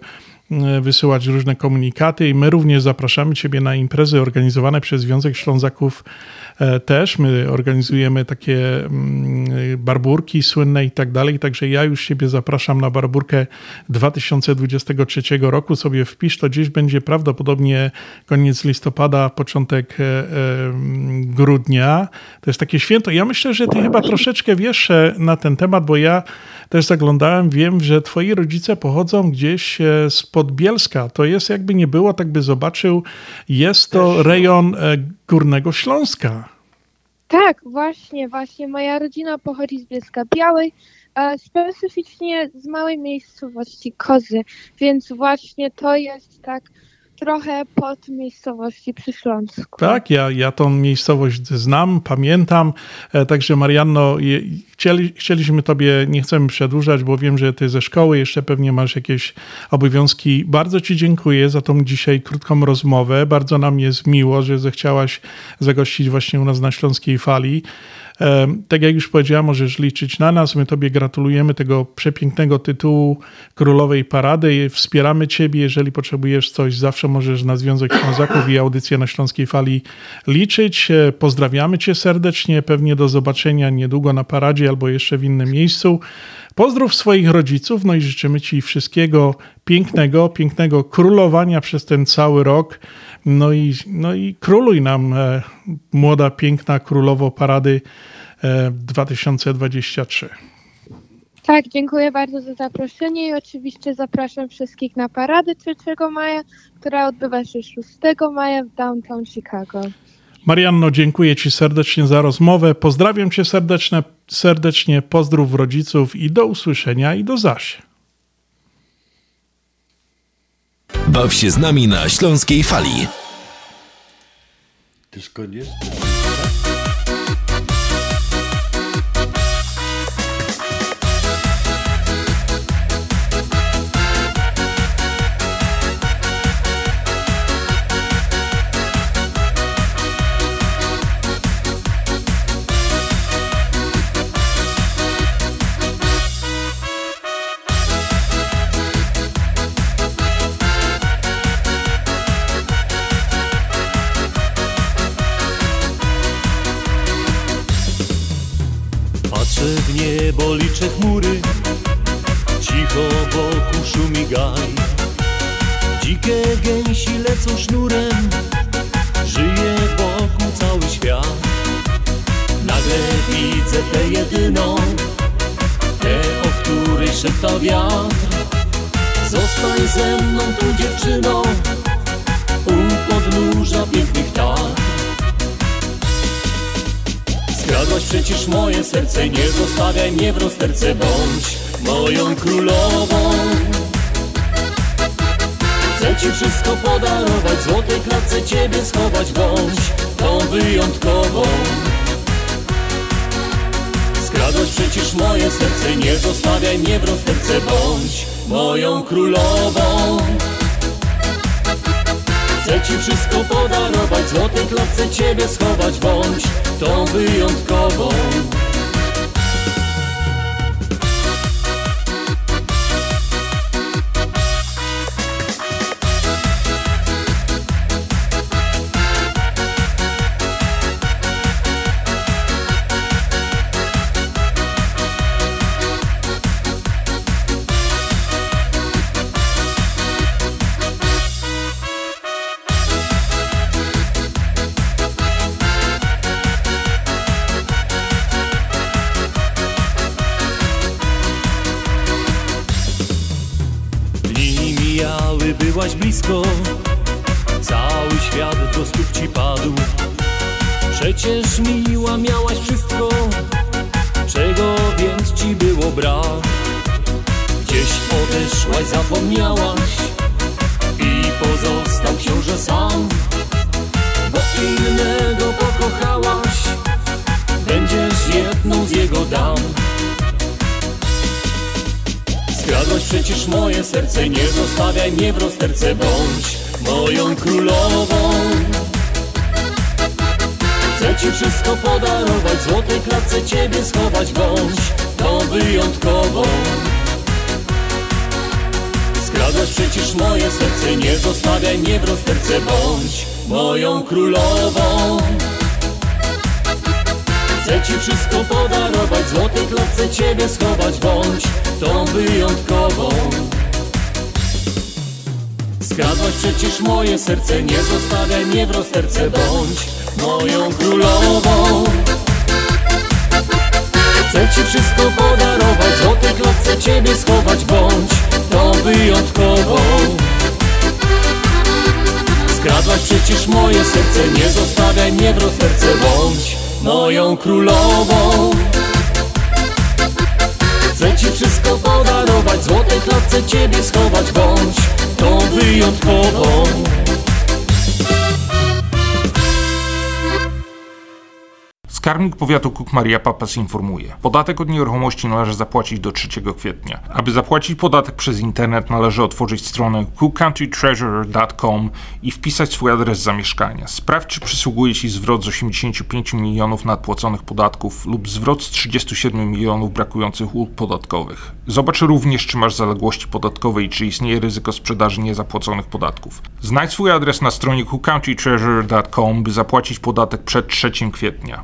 wysyłać różne komunikaty i my również zapraszamy Ciebie na imprezy organizowane przez Związek Ślązaków e, też. My organizujemy takie mm, barburki słynne i tak dalej, także ja już Ciebie zapraszam na barburkę 2023 roku. Sobie wpisz, to gdzieś będzie prawdopodobnie koniec listopada, początek e, e, grudnia. To jest takie święto. Ja myślę, że Ty chyba troszeczkę wiesz e, na ten temat, bo ja też zaglądałem, wiem, że Twoi rodzice pochodzą gdzieś e, spod Bielska. To jest jakby nie było, tak by zobaczył, jest to rejon e, Górnego Śląska. Tak, właśnie, właśnie. Moja rodzina pochodzi z Bielska Białej, specyficznie z małej miejscowości Kozy, więc właśnie to jest tak trochę pod miejscowości przy Śląsku. Tak, ja, ja tą miejscowość znam, pamiętam. E, Także Marianno, chcieli, chcieliśmy Tobie, nie chcemy przedłużać, bo wiem, że Ty ze szkoły jeszcze pewnie masz jakieś obowiązki. Bardzo Ci dziękuję za tą dzisiaj krótką rozmowę. Bardzo nam jest miło, że zechciałaś zagościć właśnie u nas na Śląskiej Fali. Tak jak już powiedziałem, możesz liczyć na nas. My Tobie gratulujemy tego przepięknego tytułu Królowej Parady. Wspieramy Ciebie. Jeżeli potrzebujesz coś, zawsze możesz na Związek Ślązaków i audycję na Śląskiej Fali liczyć. E, Pozdrawiamy Cię serdecznie. Pewnie do zobaczenia niedługo na paradzie albo jeszcze w innym miejscu. Pozdrów swoich rodziców, no i życzymy Ci wszystkiego pięknego, pięknego królowania przez ten cały rok. No i, no i króluj nam, e, młoda, piękna królowo parady e, 2023. Tak, dziękuję bardzo za zaproszenie i oczywiście zapraszam wszystkich na paradę 3 maja, która odbywa się 6 maja w downtown Chicago. Marianno, dziękuję Ci serdecznie za rozmowę. Pozdrawiam Cię serdecznie, serdecznie, pozdrów rodziców i do usłyszenia i do zaś. Baw się z nami na Śląskiej Fali. To jest koniec? Serce, nie zostawiaj mnie w rozterce, bądź moją królową. Chcę ci wszystko podarować, złotej klatce ciebie schować, bądź tą wyjątkową. Skradłaś przecież moje serce, nie zostawiaj mnie w rozterce, bądź moją królową. Chcę ci wszystko podarować, złotej klatce ciebie schować, bądź tą wyjątkową. Mnie w rozterce, bądź moją królową. Chcę ci wszystko podarować, w złotej klatce ciebie schować, bądź tą wyjątkową. Skradłaś przecież moje serce, nie zostawiaj mnie w rozterce, bądź moją królową. Chcę ci wszystko podarować, w złotej klatce ciebie schować, bądź tą wyjątkową. Skarbnik Powiatu Cook Maria Papas informuje. Podatek od nieruchomości należy zapłacić do 3 kwietnia. Aby zapłacić podatek przez internet należy otworzyć stronę cookcountytreasurer.com i wpisać swój adres zamieszkania. Sprawdź czy przysługuje Ci zwrot z 85 milionów nadpłaconych podatków lub zwrot z 37 milionów brakujących ulg podatkowych. Zobacz również czy masz zaległości podatkowe i czy istnieje ryzyko sprzedaży niezapłaconych podatków. Znajdź swój adres na stronie cookcountytreasurer.com by zapłacić podatek przed 3 kwietnia.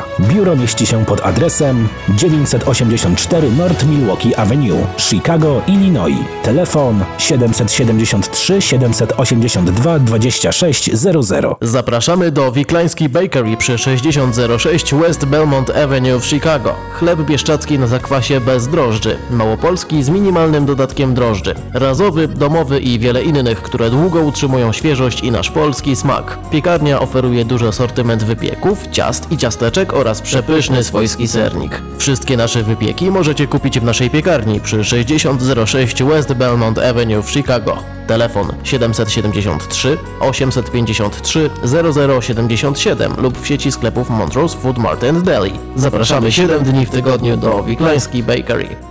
Biuro mieści się pod adresem 984 North Milwaukee Avenue, Chicago, Illinois. Telefon 773 782 2600. Zapraszamy do Wiklański Bakery przy 6006 West Belmont Avenue w Chicago. Chleb bieszczacki na zakwasie bez drożdży, małopolski z minimalnym dodatkiem drożdży, razowy, domowy i wiele innych, które długo utrzymują świeżość i nasz polski smak. Piekarnia oferuje duży asortyment wypieków, ciast i ciasteczek oraz przepyszny swojski sernik. Wszystkie nasze wypieki możecie kupić w naszej piekarni przy 6006 West Belmont Avenue w Chicago. Telefon 773 853 0077 lub w sieci sklepów Montrose Food Mart and Deli. Zapraszamy 7 dni w tygodniu do Wiklański Bakery.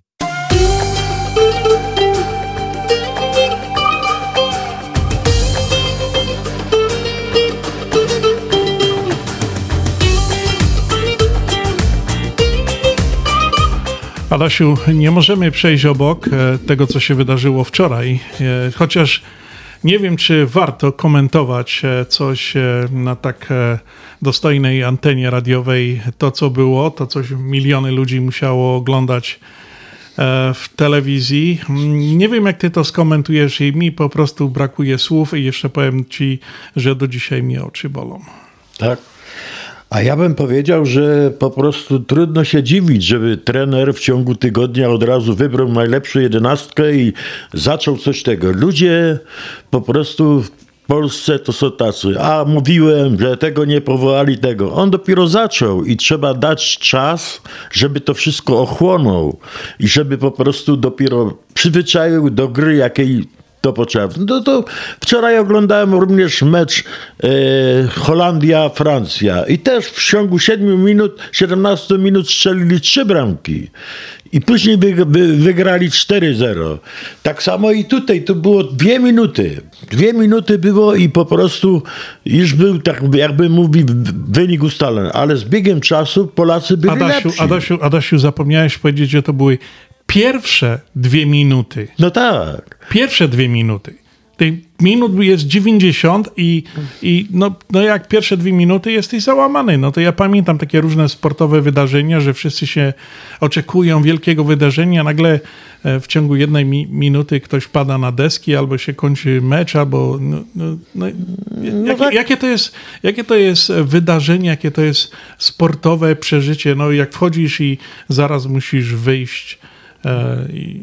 Adasiu, nie możemy przejść obok e, tego, co się wydarzyło wczoraj, e, chociaż nie wiem, czy warto komentować e, coś na tak dostojnej antenie radiowej, to co było, to coś miliony ludzi musiało oglądać w telewizji. Nie wiem, jak ty to skomentujesz i mi po prostu brakuje słów i jeszcze powiem ci, że do dzisiaj mnie oczy bolą. Tak. A ja bym powiedział, że po prostu trudno się dziwić, żeby trener w ciągu tygodnia od razu wybrał najlepszą jedenastkę i zaczął coś tego. Ludzie po prostu w Polsce to są tacy. A mówiłem, że tego nie powołali tego. On dopiero zaczął i trzeba dać czas, żeby to wszystko ochłonął i żeby po prostu dopiero przyzwyczaił do gry, jakiej to potrzeba. No to wczoraj oglądałem również mecz e, Holandia-Francja i też w ciągu 7 minut, 17 minut strzelili trzy bramki. I później wy, wy, wygrali 4-0. Tak samo i tutaj, to było dwie minuty. Dwie minuty było i po prostu już był, tak jakby mówi, wynik ustalony. Ale z biegiem czasu Polacy byli Adasiu, lepsi. Adasiu, Adasiu, zapomniałeś powiedzieć, że to były pierwsze dwie minuty. No tak. Pierwsze dwie minuty. Tej minut jest 90 i, i no, no jak pierwsze dwie minuty jesteś załamany. No to ja pamiętam takie różne sportowe wydarzenia, że wszyscy się oczekują wielkiego wydarzenia, nagle e, w ciągu jednej mi minuty ktoś pada na deski, albo się kończy mecz, albo no, no, no, jakie, jakie, to jest, jakie to jest wydarzenie, jakie to jest sportowe przeżycie. No jak wchodzisz i zaraz musisz wyjść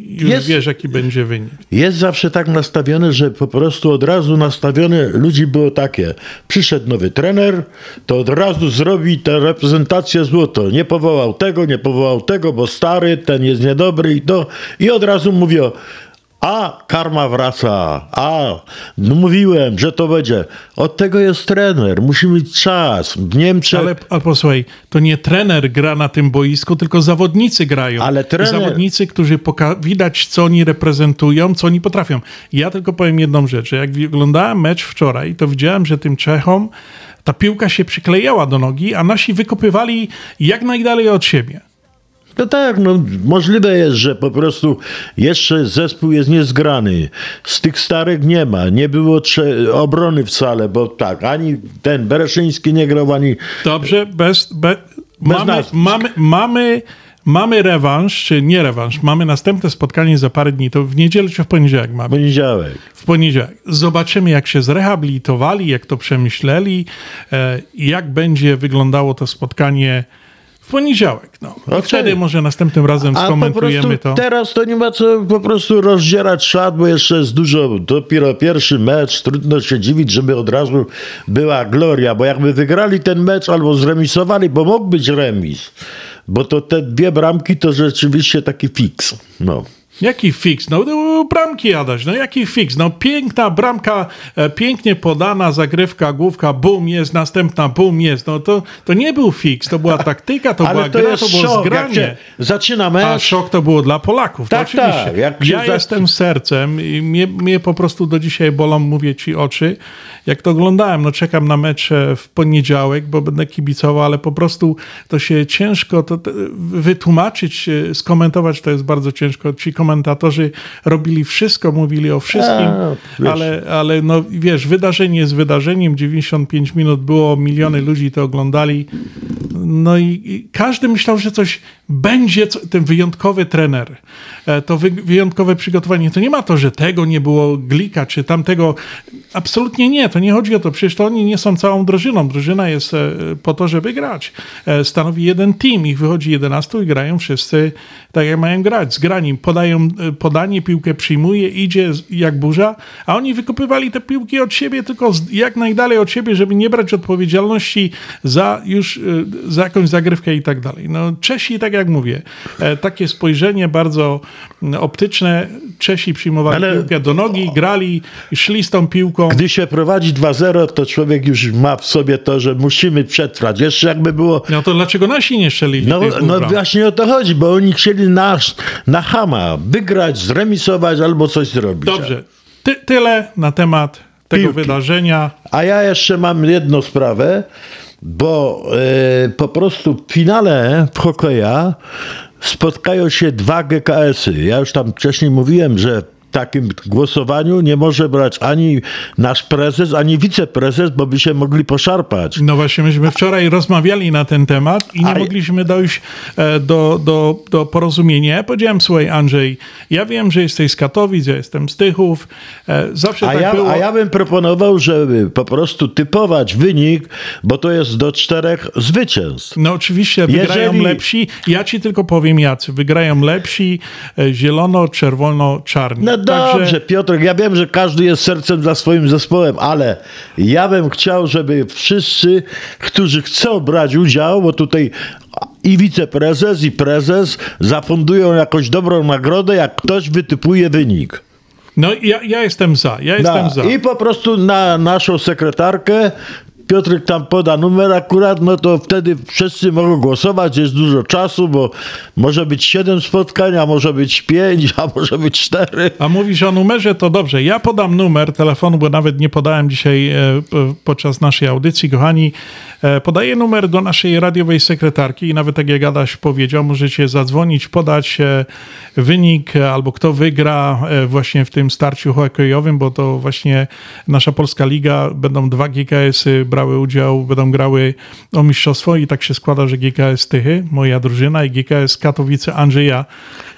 już Jest- wiesz, jaki będzie wynik. Jest zawsze tak nastawione, że po prostu od razu nastawione ludzi było takie. Przyszedł nowy trener, to od razu zrobi tę reprezentację złoto. Nie powołał tego, nie powołał tego, bo stary, ten jest niedobry i to. I od razu mówią, a karma wraca, a no mówiłem, że to będzie. Od tego jest trener, musi mieć czas. W Niemczech... Ale, posłuchaj, to nie trener gra na tym boisku, tylko zawodnicy grają. Ale trener- zawodnicy, którzy poka- widać, co oni reprezentują, co oni potrafią. Ja tylko powiem jedną rzecz, jak oglądałem mecz wczoraj, to widziałem, że tym Czechom ta piłka się przyklejała do nogi, a nasi wykopywali jak najdalej od siebie. No tak, no możliwe jest, że po prostu jeszcze zespół jest niezgrany. Z tych starych nie ma. Nie było obrony wcale, bo tak, ani ten Bereszyński nie grał, ani... Dobrze, bez, be, mamy, nazwisk. mamy, mamy, mamy rewanż, czy nie rewanż, mamy następne spotkanie za parę dni, to w niedzielę czy w poniedziałek mamy? Poniedziałek. W poniedziałek. Zobaczymy, jak się zrehabilitowali, jak to przemyśleli, e, jak będzie wyglądało to spotkanie w poniedziałek. No. Okej. wtedy może następnym razem A skomentujemy to. teraz to nie ma co po prostu rozdzierać szat, bo jeszcze jest dużo, dopiero pierwszy mecz, trudno się dziwić, żeby od razu była gloria, bo jakby wygrali ten mecz albo zremisowali, bo mógł być remis, bo to te dwie bramki to rzeczywiście taki fix. No. Jaki fix? No, no bramki Adaś, no jaki fix? No piękna bramka, e, pięknie podana, zagrywka, główka, bum, jest, następna, bum, jest. No to, to nie był fix, to była taktyka, to była to gra, to było szok, zgranie. zaczyna mecz. A szok to było dla Polaków, Tak, to oczywiście. tak, jak ja za- jestem sercem i mnie, mnie po prostu do dzisiaj bolą, mówię ci, oczy. Jak to oglądałem, no czekam na mecz w poniedziałek, bo będę kibicował, ale po prostu to się ciężko to, to wytłumaczyć, e, skomentować, to jest bardzo ciężko. Ci komentatorzy robili wszystko, mówili o wszystkim, A, ale, ale no wiesz, wydarzenie jest wydarzeniem, 95 minut było, miliony ludzi to oglądali. No i, każdy myślał, że coś będzie, ten wyjątkowy trener, e, to wy, wyjątkowe przygotowanie. To nie ma to, że tego nie było glika, czy tamtego. Absolutnie nie, to nie chodzi o to. Przecież to oni nie są całą drużyną. Drużyna jest e, po to, żeby grać. E, Stanowi jeden team, ich wychodzi 11 i grają wszyscy tak, jak mają grać. Zgrani. Podają e, podanie, piłkę przyjmuje, idzie z- jak burza, a oni wykopywali te piłki od siebie, tylko z, jak najdalej od siebie, żeby nie brać odpowiedzialności za już e, za jakąś zagrywkę i tak dalej. No, Czesi, tak jak mówię, e, takie spojrzenie bardzo mm, optyczne. Czesi przyjmowali Ale- piłkę do nogi, grali, szli z tą piłką. Gdy się prowadzi 2-0, to człowiek już ma w sobie to, że musimy przetrwać. Jeszcze jakby było No to dlaczego nasi nie strzelili No, no właśnie o to chodzi, bo oni chcieli na, na hama wygrać, zremisować albo coś zrobić. Dobrze, Ty, tyle na temat tego Piłki. wydarzenia. A ja jeszcze mam jedną sprawę, bo e, po prostu w finale hokeja spotkają się dwa GKS-y. Ja już tam wcześniej mówiłem, że takim głosowaniu nie może brać ani nasz prezes, ani wiceprezes, bo by się mogli poszarpać. No właśnie, myśmy wczoraj rozmawiali na ten temat i nie A- mogliśmy dojść e, do, do, do porozumienia. Ja powiedziałem, słuchaj Andrzej, ja wiem, że jesteś z Katowic, ja jestem z Tychów, e, zawsze A tak ja, było. a ja bym proponował, żeby po prostu typować wynik, bo to jest do czterech zwycięstw. No oczywiście wygrają Jeżeli- lepsi. Ja ci tylko powiem jacy. Wygrają lepsi, e, zielono, czerwono, czarni. No dobrze, Piotrek, ja wiem, że każdy jest sercem za swoim zespołem, ale ja bym chciał, żeby wszyscy, którzy chcą brać udział, bo tutaj i wiceprezes, i prezes zafundują jakąś dobrą nagrodę, jak ktoś wytypuje wynik. No ja, ja jestem za, ja jestem Na- za. I po prostu na naszą sekretarkę Piotrek tam poda numer akurat, no to wtedy wszyscy mogą głosować, jest dużo czasu, bo może być 7 spotkań, a może być 5, a może być 4. A mówisz o numerze, to dobrze. Ja podam numer telefonu, bo nawet nie podałem dzisiaj e, podczas naszej audycji, kochani. E, podaję numer do naszej radiowej sekretarki i nawet tak jak Adaś powiedział, możecie zadzwonić, podać e, wynik albo kto wygra właśnie w tym starciu hokejowym, bo to właśnie nasza Polska Liga, będą dwa GKS-y brały udział, będą grały o mistrzostwo i tak się składa, że GKS Tychy, moja drużyna i GKS Katowice Andrzeja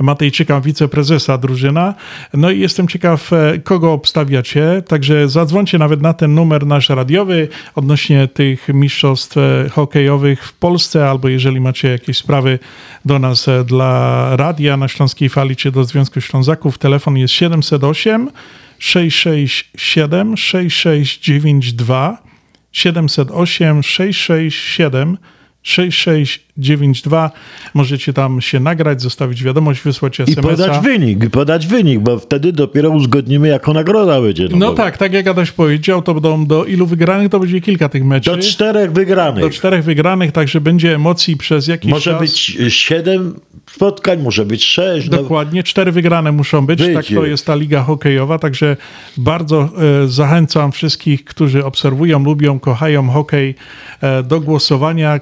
Matejczyka, wiceprezesa drużyna. No i jestem ciekaw, e, kogo obstawiacie, także zadzwońcie nawet na ten numer nasz radiowy odnośnie tych mistrzostw e, hokejowych w Polsce, albo jeżeli macie jakieś sprawy do nas e, dla radia na Śląskiej Fali, czy do Związku Ślązaków, telefon jest 708 667 6692 708 667 6692. Możecie tam się nagrać, zostawić wiadomość, wysłać I SMS-a. podać wynik, i podać wynik, bo wtedy dopiero uzgodnimy, jaką nagroda będzie. No bo tak, tak jak Adaś powiedział, to będą do ilu wygranych, to będzie kilka tych meczów. Do czterech wygranych. Do czterech wygranych, także będzie emocji przez jakiś Może czas. być siedem spotkań, może być sześć. No, Dokładnie, cztery wygrane muszą być, tak Wyjdzie. to jest ta liga hokejowa, także bardzo e, zachęcam wszystkich, którzy obserwują, lubią, kochają hokej e, do głosowania.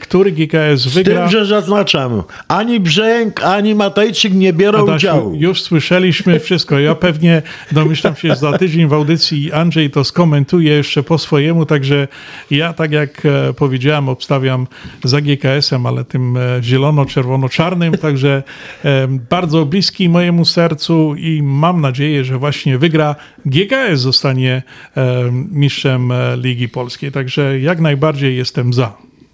Który GKS Z wygra. tym, że zaznaczam, ani Brzęk, ani Matejczyk nie biorą Adasiu, udziału. już słyszeliśmy wszystko. Ja pewnie domyślam się, że za tydzień w audycji Andrzej to skomentuje jeszcze po swojemu, także ja tak jak e, powiedziałem, obstawiam za GKS-em, ale tym e, zielono-czerwono-czarnym, także e, bardzo bliski mojemu sercu i mam nadzieję, że właśnie wygra GKS, zostanie mistrzem Ligi Polskiej, także jak najbardziej jestem za.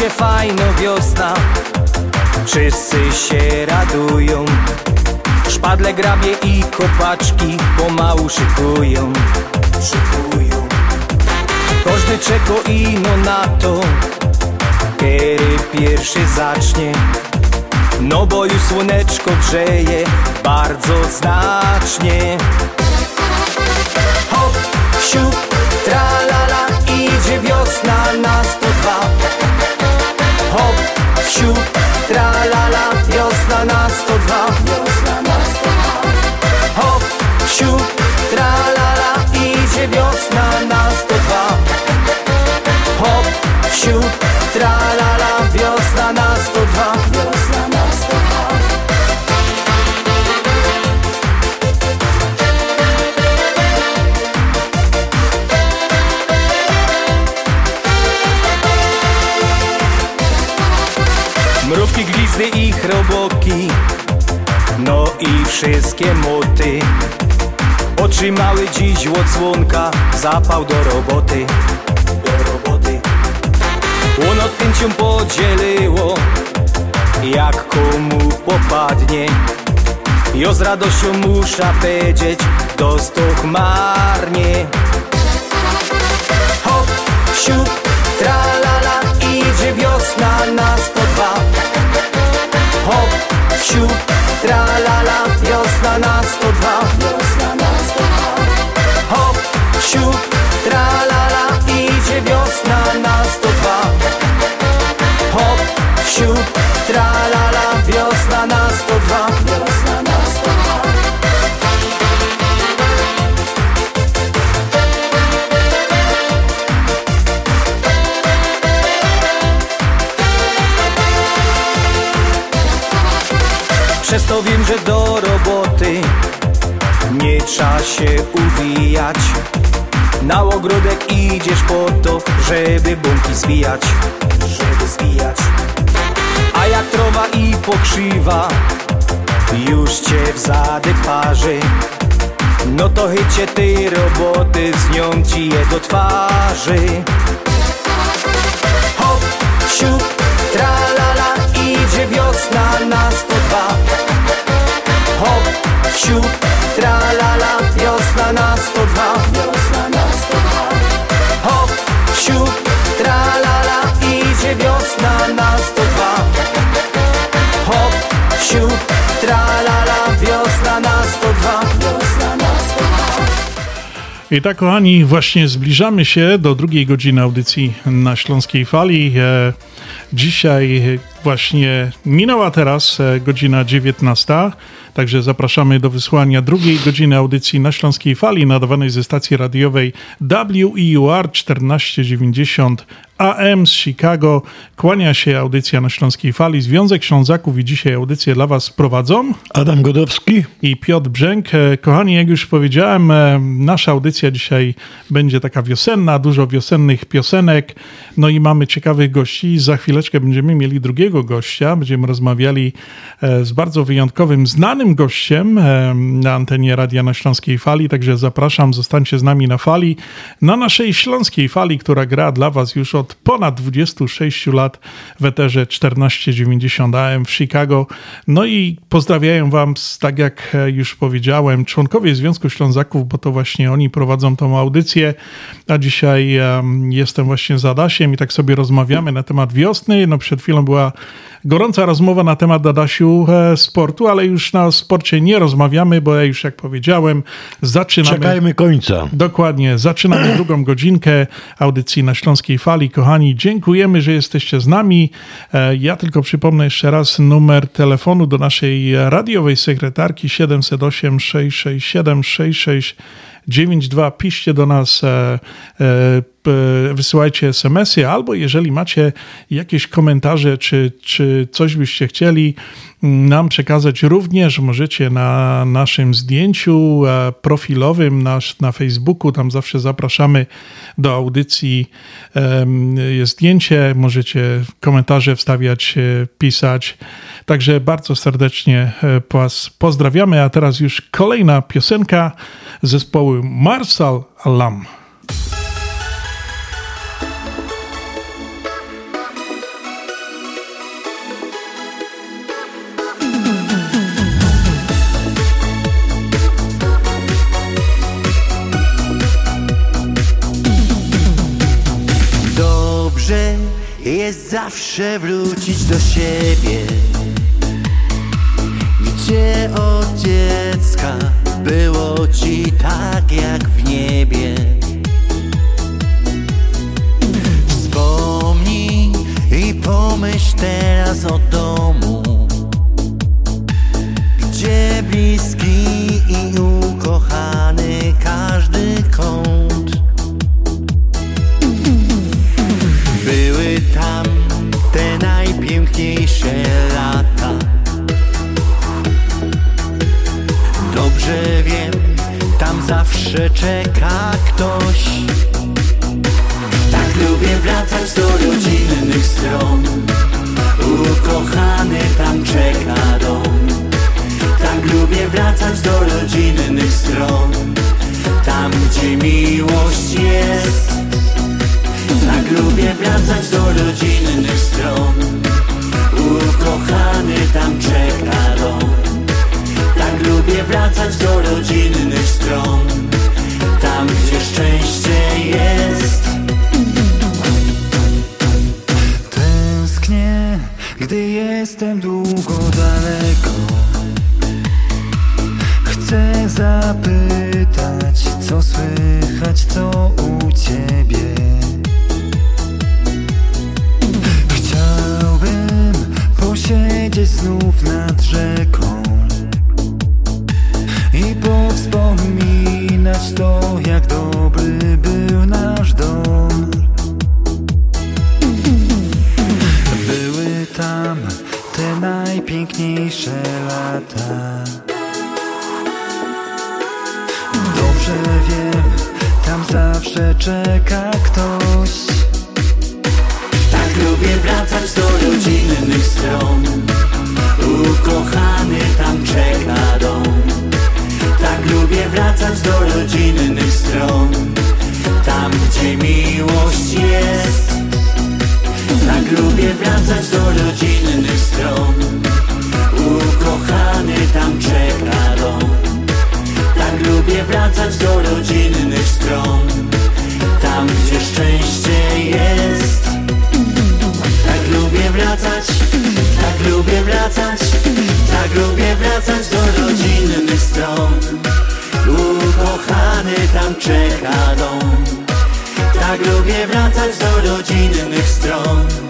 Idzie fajno wiosna. Wszyscy się radują. Szpadle, grabie i kopaczki Pomału szykują. Szykują. Każdy czeko ino na to Kiedy pierwszy zacznie. No bo już słoneczko grzeje Bardzo znacznie. Hop, siup, tralala Idzie wiosna na 102 Hop, siup, tralala Wiosna na 102 Wiosna glizdy i chroboki No i wszystkie moty. Otrzymały dziś odsłonka Zapał do roboty. Do roboty. Łono chęcią podzieliło Jak komu popadnie. Jo z radością musza powiedzieć Dostoch marnie. Hop, siup, tralala Idzie wiosna na 102 Hop, siup, Wiosna na 102 Wiosna na 102 Przez to wiem, że do roboty Nie trzeba się uwijać. Na ogródek idziesz po to, żeby bąki zwijać Żeby zwijać. A jak trowa i pokrzywa Już cię w zadek parzy. No to chycie tej roboty Z nią ci je do twarzy wiosna na 102 Hop, siup, tralala Wiosna na 102 Wiosna na 102 Hop, siup, tralala Idzie wiosna na 102 Hop, siup, tralala Wiosna na 102 Wiosna na 102 I tak, kochani, właśnie zbliżamy się do drugiej godziny audycji na Śląskiej Fali. E, dzisiaj właśnie minęła teraz e, godzina 19, także zapraszamy do wysłania drugiej godziny audycji na Śląskiej Fali, nadawanej ze stacji radiowej WEUR 1490 AM z Chicago. Kłania się audycja na Śląskiej Fali. Związek Ślązaków i dzisiaj audycję dla Was prowadzą Adam Godowski i Piotr Brzęk. E, Kochani, jak już powiedziałem, e, nasza audycja dzisiaj będzie taka wiosenna, dużo wiosennych piosenek, no i mamy ciekawych gości. Za chwileczkę będziemy mieli drugiego drugiego gościa. Będziemy rozmawiali e, z bardzo wyjątkowym, znanym gościem e, na antenie Radia na Śląskiej Fali, także zapraszam, zostańcie z nami na fali, na naszej Śląskiej Fali, która gra dla Was już od ponad 26 lat w eterze 1490 AM w Chicago. No i pozdrawiają Wam, tak jak już powiedziałem, członkowie Związku Ślązaków, bo to właśnie oni prowadzą tą audycję, a dzisiaj um, jestem właśnie z Adasiem i tak sobie rozmawiamy na temat wiosny. No przed chwilą była gorąca rozmowa na temat Adasiu e, sportu, ale już na sporcie nie rozmawiamy, bo ja już jak powiedziałem, zaczynamy. Czekajmy końca. Dokładnie, zaczynamy drugą godzinkę audycji na Śląskiej Fali. Kochani, dziękujemy, że jesteście z nami. E, ja tylko przypomnę jeszcze raz numer telefonu do naszej radiowej sekretarki 708 667 66 92. Piszcie do nas, e, e, wysyłajcie SMS-y, albo jeżeli macie jakieś komentarze, czy, czy coś byście chcieli nam przekazać, również możecie na naszym zdjęciu e, profilowym nasz, na Facebooku, tam zawsze zapraszamy do audycji. Jest zdjęcie, możecie komentarze wstawiać, pisać. Także bardzo serdecznie Was pozdrawiamy, a teraz już kolejna piosenka zespołu Marsal Alam. Dobrze jest zawsze wrócić do siebie Gdzie od dziecka było ci tak jak w niebie. Wspomnij i pomyśl teraz o domu zawsze czeka ktoś. Tak lubię wracać do rodzinnych stron. Ukochany tam czeka dom. Tak lubię wracać do rodzinnych stron. Tam gdzie miłość jest. Tak lubię wracać do rodzinnych stron. Ukochany tam czeka dom lubię wracać do rodzinnych stron. Tam gdzie szczęście jest. Tęsknię, gdy jestem długo daleko. Chcę zapytać, co słychać, co u ciebie. Chciałbym posiedzieć znów nad rzeką powspominać to, jak dobry był nasz dom. Były tam te najpiękniejsze lata. Dobrze wiem, tam zawsze czeka ktoś. Tak lubię wracać do rodzinnych stron. Lubię wracać do rodzinnych stron. Ukochany tam czeka dom. Tak lubię wracać do rodzinnych stron. Tam gdzie szczęście jest. Tak lubię wracać Tak lubię wracać Tak lubię wracać do rodzinnych stron. Ukochany tam czeka dom. Tak lubię wracać do rodzinnych stron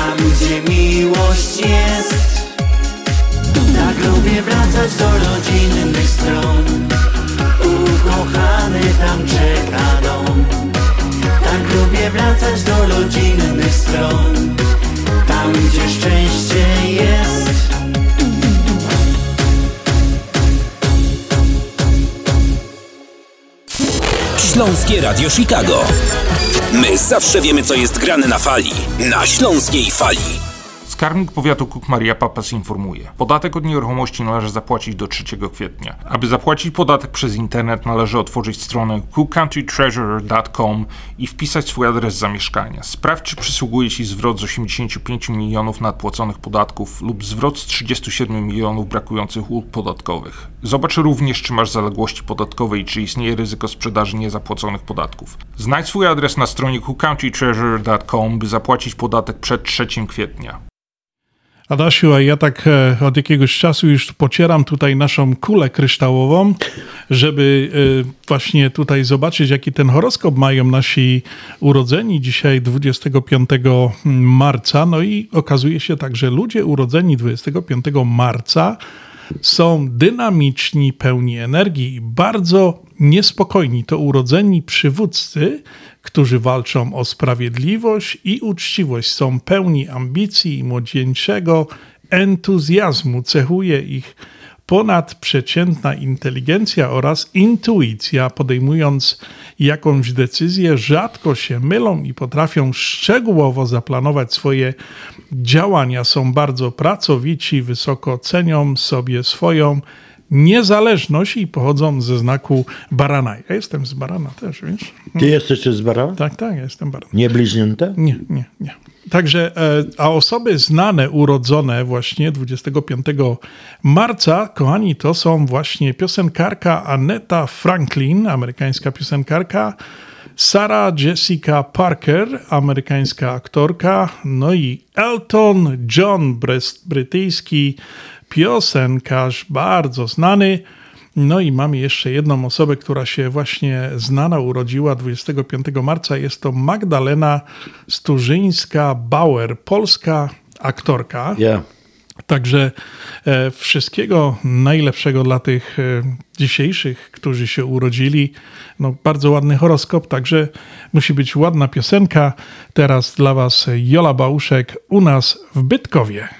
Tam gdzie miłość jest. Tak lubię wracać do rodzinnych stron. Ukochany tam czeka dom. Tak lubię wracać do rodzinnych stron. Tam gdzie szczęście Śląskie Radio Chicago. My zawsze wiemy, co jest grane na fali. Na Śląskiej Fali. Skarbnik Powiatu Cook Maria Papas informuje. Podatek od nieruchomości należy zapłacić do 3 kwietnia. Aby zapłacić podatek przez internet należy otworzyć stronę cookcountrytreasurer.com i wpisać swój adres zamieszkania. Sprawdź, czy przysługuje Ci zwrot z 85 milionów nadpłaconych podatków lub zwrot z 37 milionów brakujących ulg podatkowych. Zobacz również, czy masz zaległości podatkowe i czy istnieje ryzyko sprzedaży niezapłaconych podatków. Znajdź swój adres na stronie cookcountrytreasurer.com, by zapłacić podatek przed 3 kwietnia. Adasiu, a ja tak e, od jakiegoś czasu już pocieram tutaj naszą kulę kryształową, żeby e, właśnie tutaj zobaczyć, jaki ten horoskop mają nasi urodzeni dzisiaj 25 marca. No i okazuje się tak, że ludzie urodzeni 25 marca są dynamiczni, pełni energii i bardzo niespokojni. To urodzeni przywódcy, którzy walczą o sprawiedliwość i uczciwość, są pełni ambicji i młodzieńczego entuzjazmu. Cechuje ich ponadprzeciętna inteligencja oraz intuicja, podejmując jakąś decyzję, rzadko się mylą i potrafią szczegółowo zaplanować swoje działania. Są bardzo pracowici, wysoko cenią sobie swoją niezależność i pochodzą ze znaku barana. Ja jestem z barana też, wiesz? Ty jesteś z barana? Tak, tak, ja jestem barana. Nie bliźnięte? Nie, nie, nie. Także, e, a osoby znane, urodzone właśnie 25 marca, kochani, to są właśnie piosenkarka Aneta Franklin, amerykańska piosenkarka, Sarah Jessica Parker, amerykańska aktorka, no i Elton John, brytyjski piosenkarz, bardzo znany. No i mamy jeszcze jedną osobę, która się właśnie znana urodziła 25 marca. Jest to Magdalena Sturzyńska-Bauer, polska aktorka. Yeah. Także e, wszystkiego najlepszego dla tych e, dzisiejszych, którzy się urodzili. No, bardzo ładny horoskop, także musi być ładna piosenka. Teraz dla Was Jola Bałuszek u nas w Bytkowie.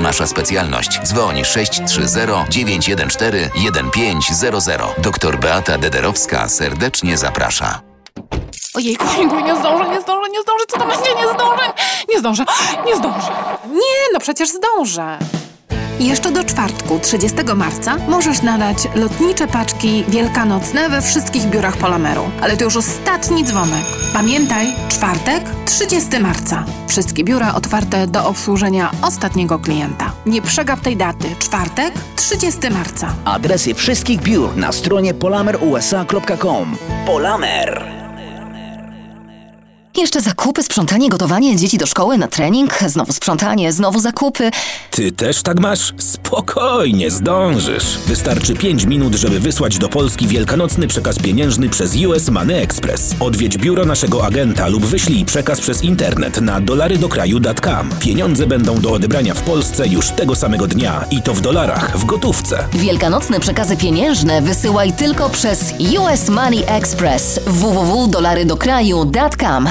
nasza specjalność. Dzwoń 630 914 1500. Doktor Beata Dederowska serdecznie zaprasza. Ojejku, ojejku, nie zdążę, nie zdążę, nie zdążę, co to będzie, nie zdążę, nie zdążę, nie zdążę. Nie, no przecież zdążę. Jeszcze do czwartku, 30 marca, możesz nadać lotnicze paczki wielkanocne we wszystkich biurach Polameru. Ale to już ostatni dzwonek. Pamiętaj, czwartek, 30 marca. Wszystkie biura otwarte do obsłużenia ostatniego klienta. Nie przegap tej daty. Czwartek, 30 marca. Adresy wszystkich biur na stronie polamerusa.com. Polamer. Jeszcze zakupy, sprzątanie, gotowanie, dzieci do szkoły, na trening, znowu sprzątanie, znowu zakupy. Ty też tak masz? Spokojnie, zdążysz. Wystarczy 5 minut, żeby wysłać do Polski wielkanocny przekaz pieniężny przez US Money Express. Odwiedź biuro naszego agenta lub wyślij przekaz przez internet na dolarydokraju.com. Pieniądze będą do odebrania w Polsce już tego samego dnia i to w dolarach, w gotówce. Wielkanocne przekazy pieniężne wysyłaj tylko przez US Money Express www.dolarydokraju.com.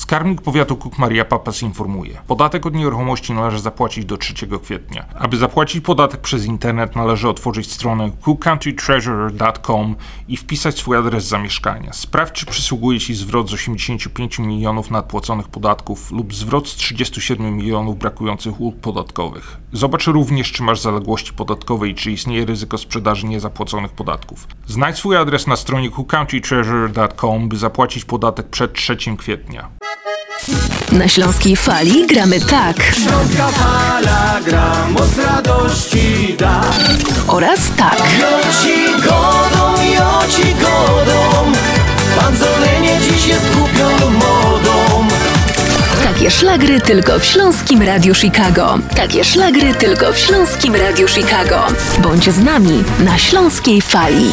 Skarbnik Powiatu Cook Maria Papas informuje. Podatek od nieruchomości należy zapłacić do 3 kwietnia. Aby zapłacić podatek przez internet należy otworzyć stronę cookcountytreasurer.com i wpisać swój adres zamieszkania. Sprawdź czy przysługuje Ci zwrot z 85 milionów nadpłaconych podatków lub zwrot z 37 milionów brakujących ulg podatkowych. Zobacz również czy masz zaległości podatkowe i czy istnieje ryzyko sprzedaży niezapłaconych podatków. Znajdź swój adres na stronie cookcountytreasurer.com by zapłacić podatek przed 3 kwietnia. Na Śląskiej Fali gramy tak. Śląska fala gra, moc radości da. Oraz tak. Joci godą, joci godą, panzolenie dziś jest głupią modą. Takie szlagry tylko w Śląskim Radiu Chicago. Takie szlagry tylko w Śląskim Radiu Chicago. Bądź z nami na Śląskiej Fali.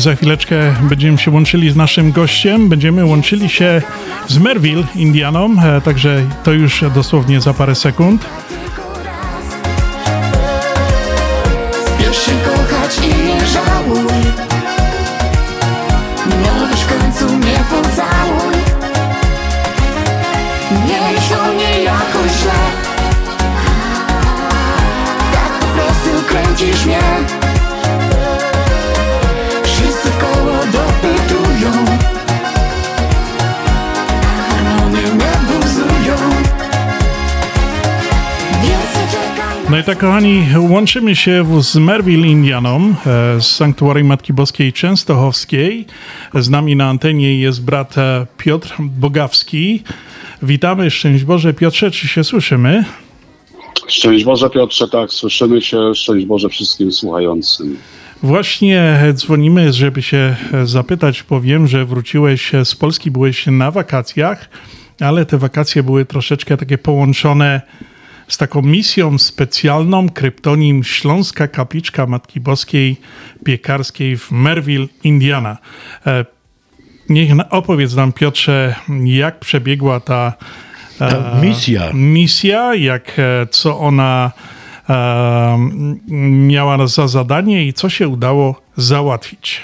Za chwileczkę będziemy się łączyli z naszym gościem. Będziemy łączyli się z Merville, Indianą, e, także to już dosłownie za parę sekund. Kochani, łączymy się z Merville Indianą e, z Sanktuarium Matki Boskiej Częstochowskiej. Z nami na antenie jest brat e, Piotr Bogawski. Witamy, szczęść Boże. Piotrze, czy się słyszymy? Szczęść Boże Piotrze, tak, słyszymy się. Szczęść Boże wszystkim słuchającym. Właśnie dzwonimy, żeby się e, zapytać, bo wiem, że wróciłeś z Polski, byłeś na wakacjach, ale te wakacje były troszeczkę takie połączone z taką misją specjalną, kryptonim Śląska Kapliczka Matki Boskiej Piekarskiej w Merville, Indiana. E, Niech opowiedz nam, Piotrze, jak przebiegła ta, e, Ta misja. misja, jak, e, co ona miała za zadanie i co się udało załatwić.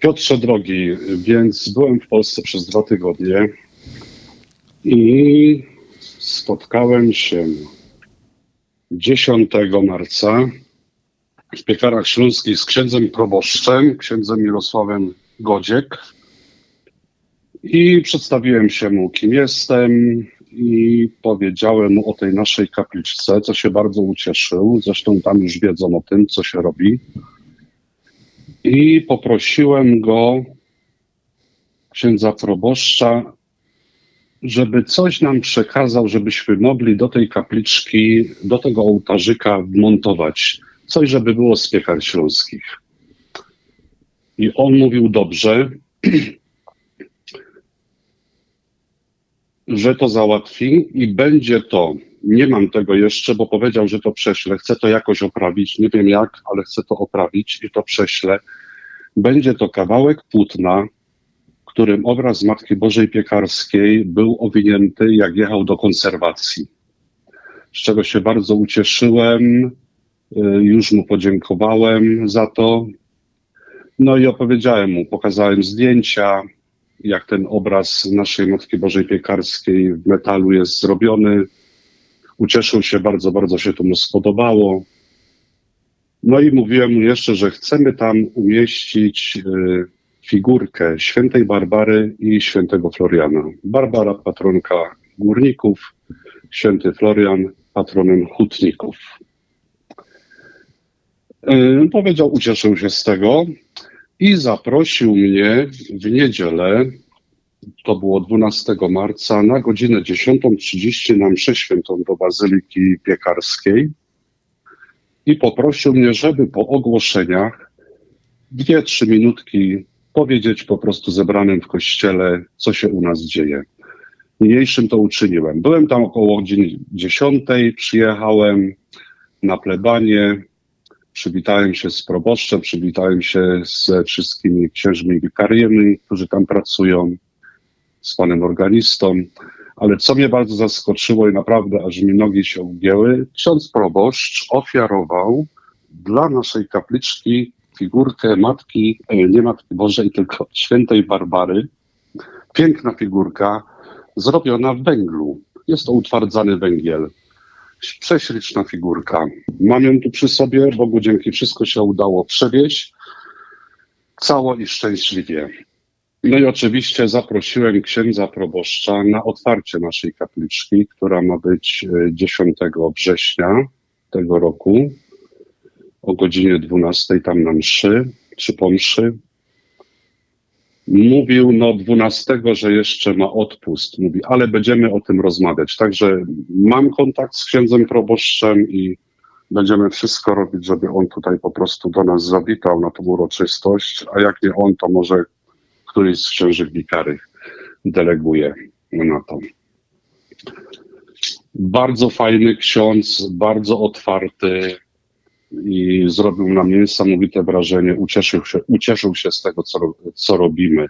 Piotrze drogi, więc byłem w Polsce przez dwa tygodnie i spotkałem się 10 marca w Piekarach Śląskich z księdzem proboszczem, księdzem Mirosławem Godziek i przedstawiłem się mu, kim jestem i powiedziałem mu o tej naszej kapliczce, co się bardzo ucieszył. Zresztą tam już wiedzą o tym, co się robi. I poprosiłem go, księdza proboszcza, żeby coś nam przekazał, żebyśmy mogli do tej kapliczki, do tego ołtarzyka wmontować. Coś, żeby było z piekar śląskich. I on mówił dobrze, że to załatwi i będzie to. Nie mam tego jeszcze, bo powiedział, że to prześlę. Chcę to jakoś oprawić. Nie wiem jak, ale chcę to oprawić i to prześlę. Będzie to kawałek płótna, którym obraz Matki Bożej Piekarskiej był owinięty, jak jechał do konserwacji. Z czego się bardzo ucieszyłem. Y, Już mu podziękowałem za to. No i opowiedziałem mu, pokazałem zdjęcia, jak ten obraz naszej Matki Bożej Piekarskiej w metalu jest zrobiony. Ucieszył się bardzo, bardzo się to mu spodobało. No i mówiłem mu jeszcze, że chcemy tam umieścić y, figurkę świętej Barbary i świętego Floriana. Barbara patronka górników, święty Florian patronem hutników. Powiedział, ucieszył się z tego i zaprosił mnie w niedzielę, to było 12 marca, na godzinę 10.30 na mszę świętą do Bazyliki Piekarskiej i poprosił mnie, żeby po ogłoszeniach dwie, trzy minutki powiedzieć po prostu zebranym w kościele, co się u nas dzieje. Niniejszym to uczyniłem. Byłem tam około godziny 10, przyjechałem na plebanie, przywitałem się z proboszczem, przywitałem się ze wszystkimi księżmi wikariemi, którzy tam pracują, z panem organistą. Ale co mnie bardzo zaskoczyło i naprawdę aż mi nogi się ugięły, ksiądz proboszcz ofiarował dla naszej kapliczki figurkę matki, e, nie matki Bożej, tylko świętej Barbary. Piękna figurka, zrobiona w węglu. Jest to utwardzany węgiel. Prześliczna figurka. Mam ją tu przy sobie, Bogu dzięki wszystko się udało przewieźć. Cało i szczęśliwie. No i oczywiście zaprosiłem księdza proboszcza na otwarcie naszej kapliczki, która ma być e, 10 września tego roku o godzinie 12 tam na mszy, czy po mszy. Mówił no 12, że jeszcze ma odpust. Mówi, ale będziemy o tym rozmawiać. Także mam kontakt z księdzem proboszczem i będziemy wszystko robić, żeby on tutaj po prostu do nas zawitał na tą uroczystość, a jak nie on, to może któryś z księży wikarych deleguje na to. Bardzo fajny ksiądz, bardzo otwarty i zrobił na mnie niesamowite wrażenie. Ucieszył się, ucieszył się z tego, co, co robimy.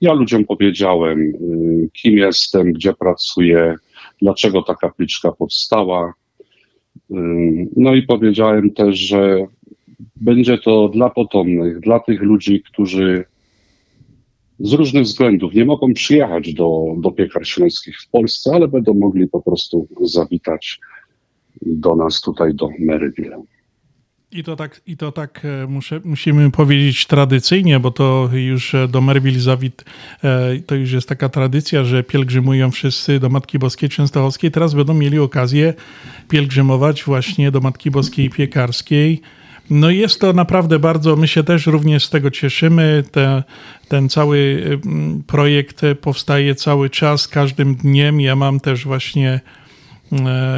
Ja ludziom powiedziałem, y, kim jestem, gdzie pracuję, dlaczego ta kapliczka powstała. Y, No i powiedziałem też, że będzie to dla potomnych, dla tych ludzi, którzy z różnych względów nie mogą przyjechać do, do piekar śląskich w Polsce, ale będą mogli po prostu zawitać do nas tutaj, do Maryville. I to tak, i to tak e, muszę, musimy powiedzieć tradycyjnie, bo to już e, do Merwil Zawit e, to już jest taka tradycja, że pielgrzymują wszyscy do Matki Boskiej Częstochowskiej. Teraz będą mieli okazję pielgrzymować właśnie do Matki Boskiej Piekarskiej. No jest to naprawdę bardzo, my się też również z tego cieszymy. Te, ten cały projekt powstaje cały czas, każdym dniem. Ja mam też właśnie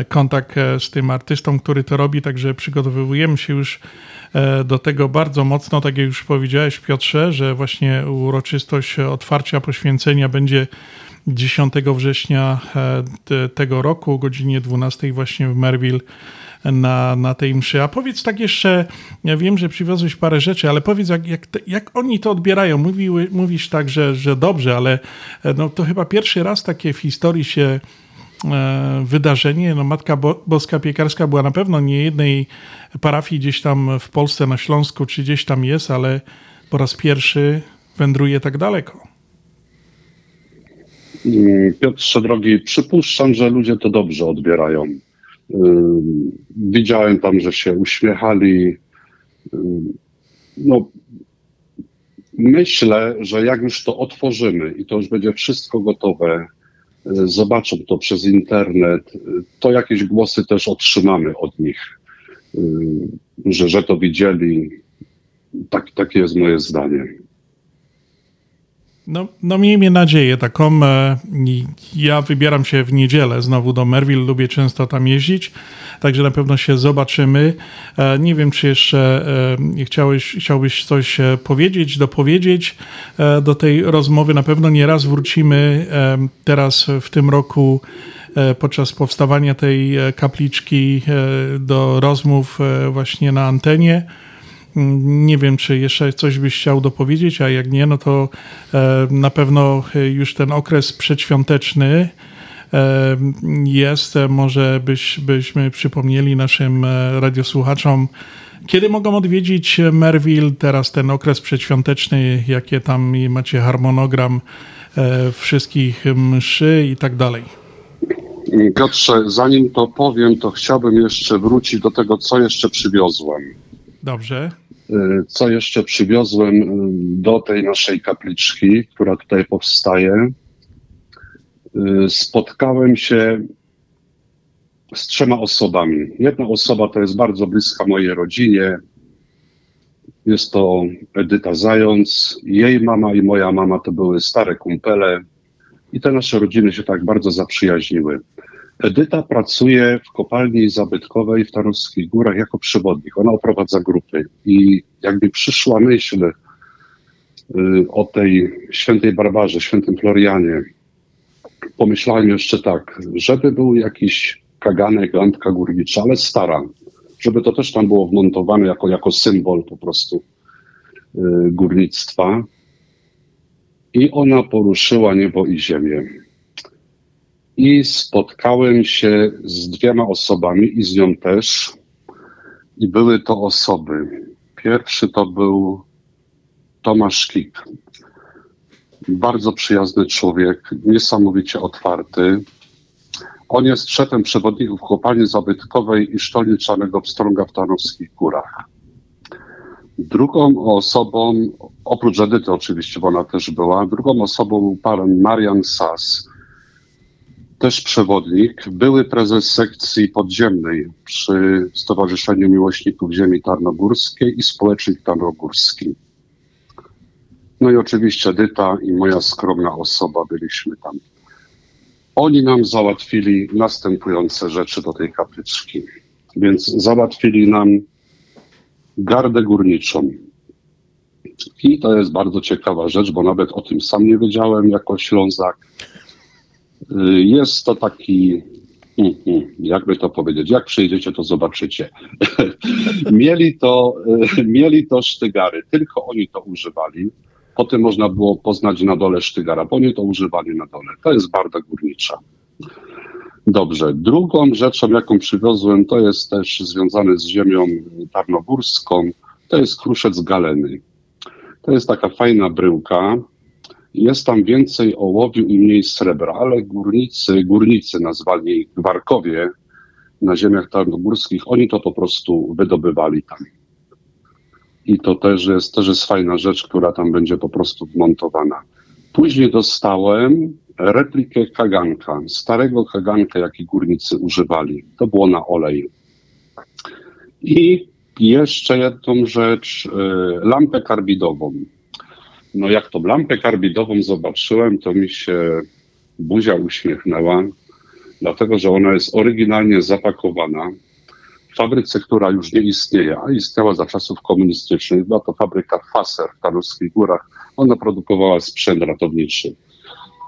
kontakt e, z tym artystą, który to robi, także przygotowujemy się już e, do tego bardzo mocno, tak jak już powiedziałeś Piotrze, że właśnie uroczystość otwarcia poświęcenia będzie 10 września e, te- tego roku o godzinie 12 właśnie w Merville na, na tej mszy. A powiedz tak jeszcze, ja wiem, że przywiozłeś parę rzeczy, ale powiedz, jak, jak, jak oni to odbierają? Mówiły, mówisz tak, że, że dobrze, ale e, no, to chyba pierwszy raz takie w historii się e, wydarzenie. No, Matka Bo- Boska Piekarska była na pewno nie jednej parafii gdzieś tam w Polsce, na Śląsku, czy gdzieś tam jest, ale po raz pierwszy wędruje tak daleko. Piotrze drogi, przypuszczam, że ludzie to dobrze odbierają. Ym, Widziałem tam, że się uśmiechali. Ym, No, myślę, że jak już to otworzymy i to już będzie wszystko gotowe, zobaczą to przez internet, to jakieś głosy też otrzymamy od nich, y, że, że to widzieli. Tak, takie jest moje zdanie. No, no miejmy nadzieję taką. e, Ja wybieram się w niedzielę znowu do Merville, lubię często tam jeździć, także na pewno się zobaczymy. E, Nie wiem, czy jeszcze e, chciałeś, chciałbyś coś e, powiedzieć, dopowiedzieć do tej rozmowy. Na pewno nie raz wrócimy teraz w tym roku podczas powstawania tej kapliczki do rozmów właśnie na antenie. Nie wiem, czy jeszcze coś byś chciał dopowiedzieć, a jak nie, no to na pewno już ten okres przedświąteczny jest. E, Może byś, byśmy przypomnieli naszym e, radiosłuchaczom, kiedy mogą odwiedzić Merville, teraz ten okres przedświąteczny, jakie tam macie harmonogram e, wszystkich mszy i tak dalej. Piotrze, zanim to powiem, to chciałbym jeszcze wrócić do tego, co jeszcze przywiozłem. Dobrze. Y, Co jeszcze przywiozłem do tej naszej kapliczki, która tutaj powstaje? Y, Spotkałem się z trzema osobami. Jedna osoba to jest bardzo bliska mojej rodzinie. Jest to Edyta Zając. Jej mama i moja mama to były stare kumpele i te nasze rodziny się tak bardzo zaprzyjaźniły. Edyta pracuje w kopalni zabytkowej w Tarnowskich Górach jako przewodnik. Ona oprowadza grupy i jakby przyszła myśl y, o tej świętej Barbarze, świętym Florianie, pomyślałem jeszcze tak, żeby był jakiś kaganek, lampka górnicza, ale stara, żeby to też tam było wmontowane jako, jako symbol po prostu y, górnictwa. I ona poruszyła niebo i ziemię. I spotkałem się z dwiema osobami i z nią też. I były to osoby. Pierwszy to był Tomasz Kik. Bardzo przyjazny człowiek, niesamowicie otwarty. On jest szefem przewodników kopalni zabytkowej i sztolniczanego pstrąga w Tarnowskich Górach. Drugą osobą, oprócz Edyty oczywiście, bo ona też była, drugą osobą był pan Marian Sas, też przewodnik, były prezes sekcji podziemnej przy Stowarzyszeniu Miłośników Ziemi Tarnogórskiej i Społecznik Tarnogórski. No i oczywiście Edyta i moja skromna osoba byliśmy tam. Oni nam załatwili następujące rzeczy do tej kapliczki. Więc załatwili nam gardę górniczą. I to jest bardzo ciekawa rzecz, bo nawet o tym sam nie wiedziałem jako Ślązak. Y, Jest to taki, hmm, hmm, jakby to powiedzieć, jak przyjdziecie, to zobaczycie. mieli, to, y, mieli to sztygary, tylko oni to używali. Potem można było poznać na dole sztygara, bo oni to używali na dole. To jest barda górnicza. Dobrze. Drugą rzeczą, jaką przywiozłem, to jest też związane z ziemią tarnogórską. To jest kruszec galeny. To jest taka fajna bryłka. Jest tam więcej ołowiu i mniej srebra, ale górnicy, górnicy nazwali Gwarkowie na ziemiach tarnogórskich, oni to po prostu wydobywali tam. I to też jest, też jest fajna rzecz, która tam będzie po prostu wmontowana. Później dostałem replikę kaganka, starego kaganka, jaki górnicy używali. To było na olej. I jeszcze jedną rzecz, y, lampę karbidową. No jak tą lampę karbidową zobaczyłem, to mi się buzia uśmiechnęła, dlatego że ona jest oryginalnie zapakowana fabryce, która już nie istnieje, a istniała za czasów komunistycznych. Była to fabryka Faser w Tarnowskich Górach. Ona produkowała sprzęt ratowniczy.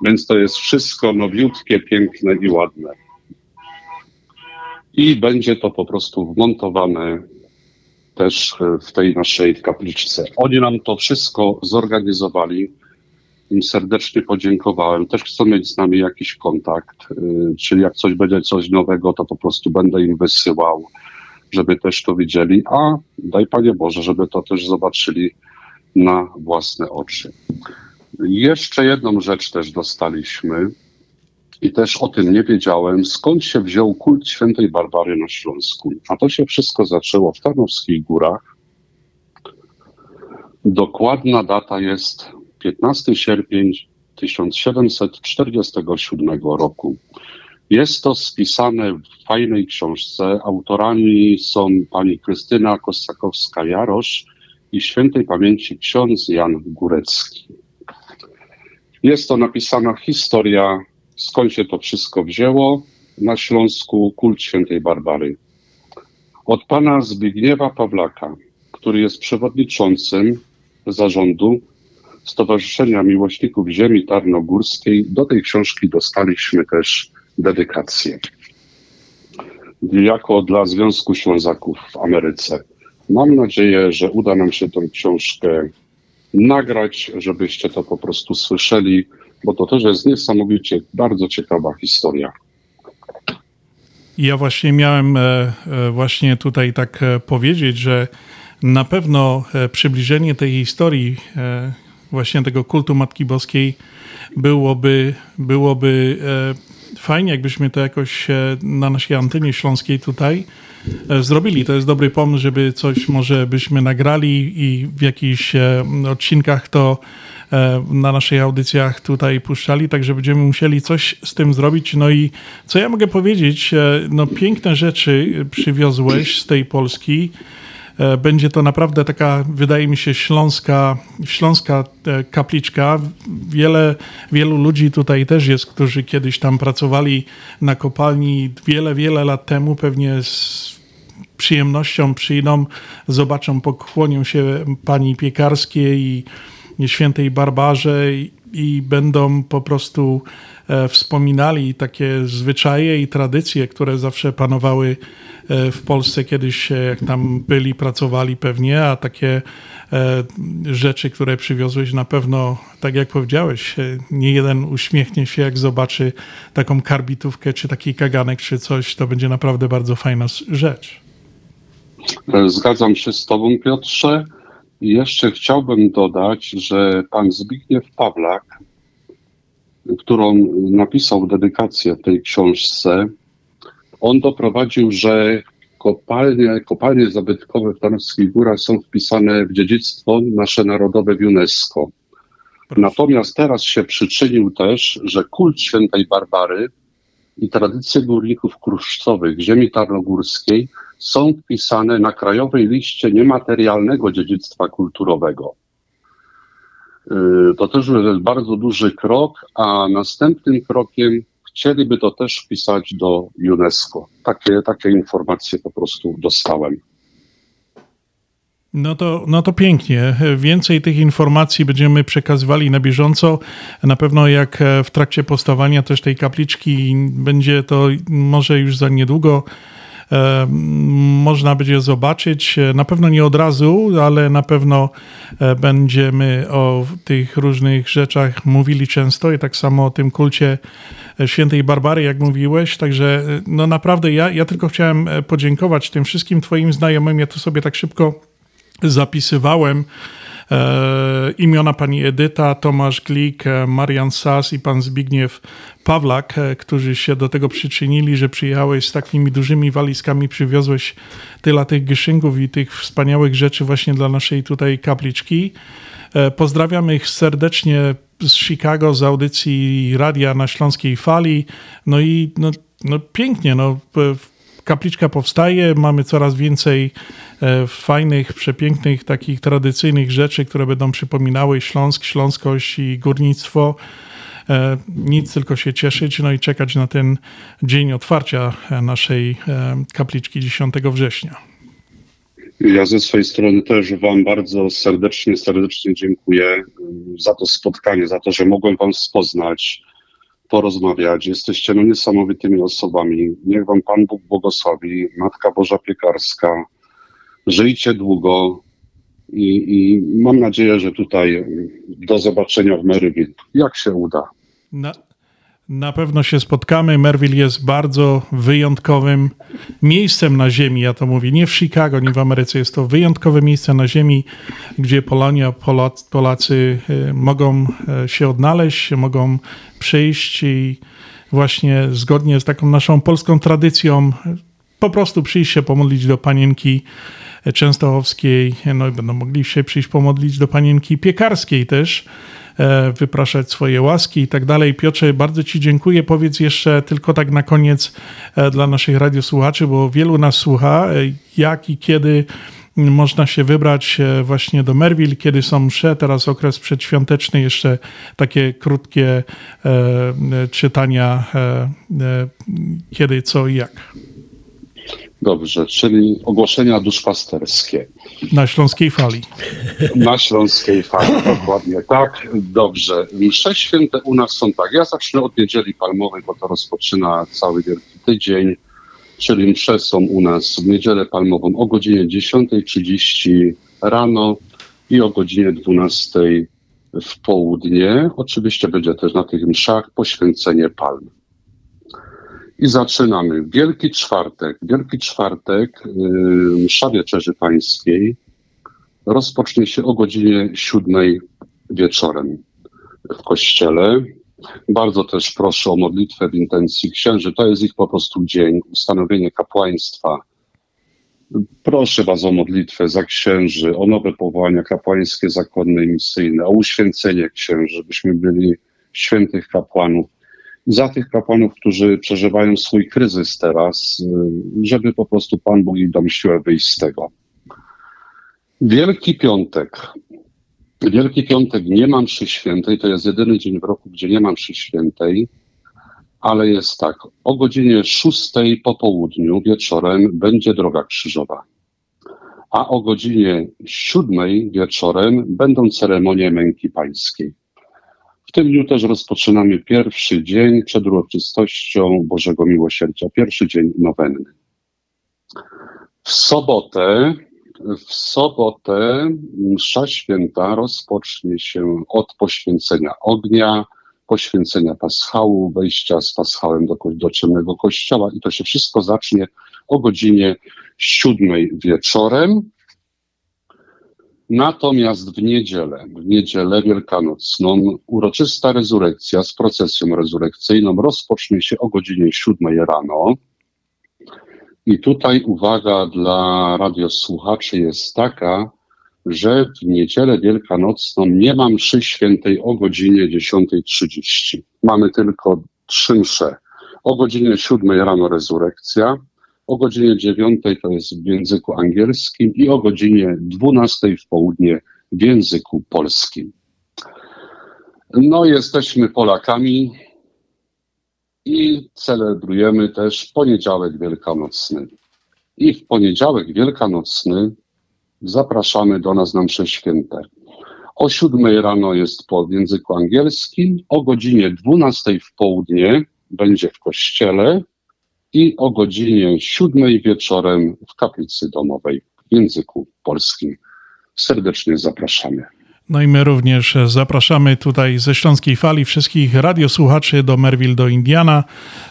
Więc to jest wszystko nowiutkie, piękne i ładne. I będzie to po prostu wmontowane też e, w tej naszej kapliczce. Oni nam to wszystko zorganizowali. Im serdecznie podziękowałem. Też chcą mieć z nami jakiś kontakt, y, czyli jak coś będzie coś nowego, to po prostu będę im wysyłał, żeby też to widzieli, a daj Panie Boże, żeby to też zobaczyli na własne oczy. Jeszcze jedną rzecz też dostaliśmy i też o tym nie wiedziałem, skąd się wziął kult świętej Barbary na Śląsku. A to się wszystko zaczęło w Tarnowskich Górach. Dokładna data jest 15 sierpień 1747 roku. Jest to spisane w fajnej książce. Autorami są pani Krystyna Kosakowska-Jarosz i świętej pamięci ksiądz Jan Górecki. Jest to napisana historia, skąd się to wszystko wzięło na Śląsku, kult świętej Barbary. Od pana Zbigniewa Pawlaka, który jest przewodniczącym zarządu Stowarzyszenia Miłośników Ziemi Tarnogórskiej, do tej książki dostaliśmy też dedykację. Jako dla Związku Ślązaków w Ameryce. Mam nadzieję, że uda nam się tę książkę nagrać, żebyście to po prostu słyszeli, bo to też jest niesamowicie bardzo ciekawa historia. Ja właśnie miałem e, e, właśnie tutaj tak e, powiedzieć, że na pewno przybliżenie tej historii właśnie tego kultu Matki Boskiej byłoby, byłoby fajnie, jakbyśmy to jakoś e, na naszej antenie śląskiej tutaj e, zrobili. To jest dobry pomysł, żeby coś może byśmy nagrali i w jakichś e, odcinkach to na naszych audycjach tutaj puszczali, także będziemy musieli coś z tym zrobić. No i co ja mogę powiedzieć? No piękne rzeczy przywiozłeś z tej Polski. E, Będzie to naprawdę taka, wydaje mi się, śląska, śląska e, kapliczka. Wiele, wielu ludzi tutaj też jest, którzy kiedyś tam pracowali na kopalni wiele, wiele lat temu. Pewnie z przyjemnością przyjdą, zobaczą, pokłonią się pani piekarskiej i świętej Barbarze i, i będą po prostu wspominali takie zwyczaje i tradycje, które zawsze panowały e, w Polsce kiedyś, e, jak tam byli, pracowali pewnie, a takie e, rzeczy, które przywiozłeś na pewno, tak jak powiedziałeś, e, nie jeden uśmiechnie się, jak zobaczy taką karbitówkę, czy taki kaganek, czy coś, to będzie naprawdę bardzo fajna rzecz. E, Zgadzam się z Tobą, Piotrze. Jeszcze chciałbym dodać, że pan Zbigniew Pawlak którą napisał dedykację w tej książce, on doprowadził, że kopalnie, kopalnie zabytkowe w Tarnowskich Górach są wpisane w dziedzictwo nasze narodowe w UNESCO. Natomiast teraz się przyczynił też, że kult świętej Barbary i tradycje górników kruszcowych ziemi tarnogórskiej są wpisane na krajowej liście niematerialnego dziedzictwa kulturowego. Yy, To też jest bardzo duży krok, a następnym krokiem chcieliby to też wpisać do UNESCO. Takie, takie informacje po prostu dostałem. No to, no to pięknie. Więcej tych informacji będziemy przekazywali na bieżąco. Na pewno jak w trakcie powstawania też tej kapliczki będzie to może już za niedługo e, można będzie zobaczyć. Na pewno nie od razu, ale na pewno e, będziemy o tych różnych rzeczach mówili często i tak samo o tym kulcie świętej Barbary, jak mówiłeś. Także e, no naprawdę ja, ja tylko chciałem e, podziękować tym wszystkim twoim znajomym. Ja to sobie tak szybko zapisywałem e, imiona pani Edyta, Tomasz Glik, e, Marian Sas i pan Zbigniew Pawlak, e, którzy się do tego przyczynili, że przyjechałeś z takimi dużymi walizkami, przywiozłeś tyle tych gyszynków i tych wspaniałych rzeczy właśnie dla naszej tutaj kapliczki. E, Pozdrawiamy ich serdecznie z Chicago, z audycji Radia na Śląskiej Fali. No i no, no pięknie, no kapliczka powstaje, mamy coraz więcej e, fajnych, przepięknych, takich tradycyjnych rzeczy, które będą przypominały Śląsk, Śląskość i górnictwo. E, Nic tylko się cieszyć, no i czekać na ten dzień otwarcia e, naszej kapliczki 10 września. Ja ze swojej strony też Wam bardzo serdecznie, serdecznie dziękuję za to spotkanie, za to, że mogłem Wam poznać, porozmawiać. Jesteście no niesamowitymi osobami. Niech Wam Pan Bóg błogosławi, Matka Boża Piekarska. Żyjcie długo i, i mam nadzieję, że tutaj do zobaczenia w Maryville, jak się uda. Na, na pewno się spotkamy. Merville jest bardzo wyjątkowym miejscem na Ziemi, ja to mówię. Nie w Chicago, nie w Ameryce. Jest to wyjątkowe miejsce na Ziemi, gdzie Polonia, Polacy, y, mogą y, się odnaleźć, mogą przyjść i właśnie zgodnie z taką naszą polską tradycją y, po prostu przyjść się pomodlić do panienki Częstochowskiej, no i będą mogli się przyjść pomodlić do panienki Piekarskiej też, e, wypraszać swoje łaski i tak dalej. Piotrze, bardzo Ci dziękuję. Powiedz jeszcze tylko tak na koniec e, dla naszych radiosłuchaczy, bo wielu nas słucha, e, jak i kiedy można się wybrać e, właśnie do Merville, kiedy są msze, teraz okres przedświąteczny, jeszcze takie krótkie e, e, czytania, e, e, kiedy, co i jak. Dobrze, czyli ogłoszenia duszpasterskie. Na Śląskiej Fali. Na Śląskiej Fali, dokładnie tak. Dobrze. Msze święte u nas są tak. Ja zacznę od Niedzieli Palmowej, bo to rozpoczyna cały Wielki Tydzień. Czyli msze są u nas w Niedzielę Palmową o godzinie 10.30 rano i o godzinie 12.00 w południe. Oczywiście będzie też na tych mszach poświęcenie palm. I zaczynamy. Wielki Czwartek. Wielki Czwartek, yy, msza Wieczerzy Pańskiej rozpocznie się o godzinie siódmej wieczorem w kościele. Bardzo też proszę o modlitwę w intencji księży. To jest ich po prostu dzień, ustanowienie kapłaństwa. Proszę Was o modlitwę za księży, o nowe powołania kapłańskie, zakonne i misyjne, o uświęcenie księży, byśmy byli świętych kapłanów. Za tych kapłanów, którzy przeżywają swój kryzys teraz, y, żeby po prostu Pan Bóg im dał siłę wyjść z tego. Wielki Piątek. Wielki Piątek nie mam mszy świętej, to jest jedyny dzień w roku, gdzie nie mam mszy świętej, ale jest tak, o godzinie 6 po południu wieczorem będzie droga krzyżowa, a o godzinie 7 wieczorem będą ceremonie męki pańskiej. W tym dniu też rozpoczynamy pierwszy dzień przed uroczystością Bożego Miłosierdzia, pierwszy dzień nowenny. W sobotę w sobotę msza święta rozpocznie się od poświęcenia ognia, poświęcenia paschału, wejścia z paschałem do, do ciemnego kościoła i to się wszystko zacznie o godzinie siódmej wieczorem. Natomiast w niedzielę, w niedzielę wielkanocną, uroczysta rezurekcja z procesją rezurekcyjną rozpocznie się o godzinie 7 rano. I tutaj uwaga dla radiosłuchaczy jest taka, że w niedzielę wielkanocną nie mam mszy świętej o godzinie 10.30. Mamy tylko trzy msze. O godzinie 7 rano rezurekcja, o godzinie 9 to jest w języku angielskim i o godzinie 12 w południe w języku polskim. No, jesteśmy Polakami i celebrujemy też poniedziałek wielkanocny. I w poniedziałek wielkanocny zapraszamy do nas na msze święte. O 7 rano jest po języku angielskim, o godzinie 12 w południe będzie w kościele i o godzinie 7 wieczorem w kaplicy domowej w języku polskim. Serdecznie zapraszamy. No i my również zapraszamy tutaj ze Śląskiej Fali wszystkich radiosłuchaczy do Merville, do Indiana.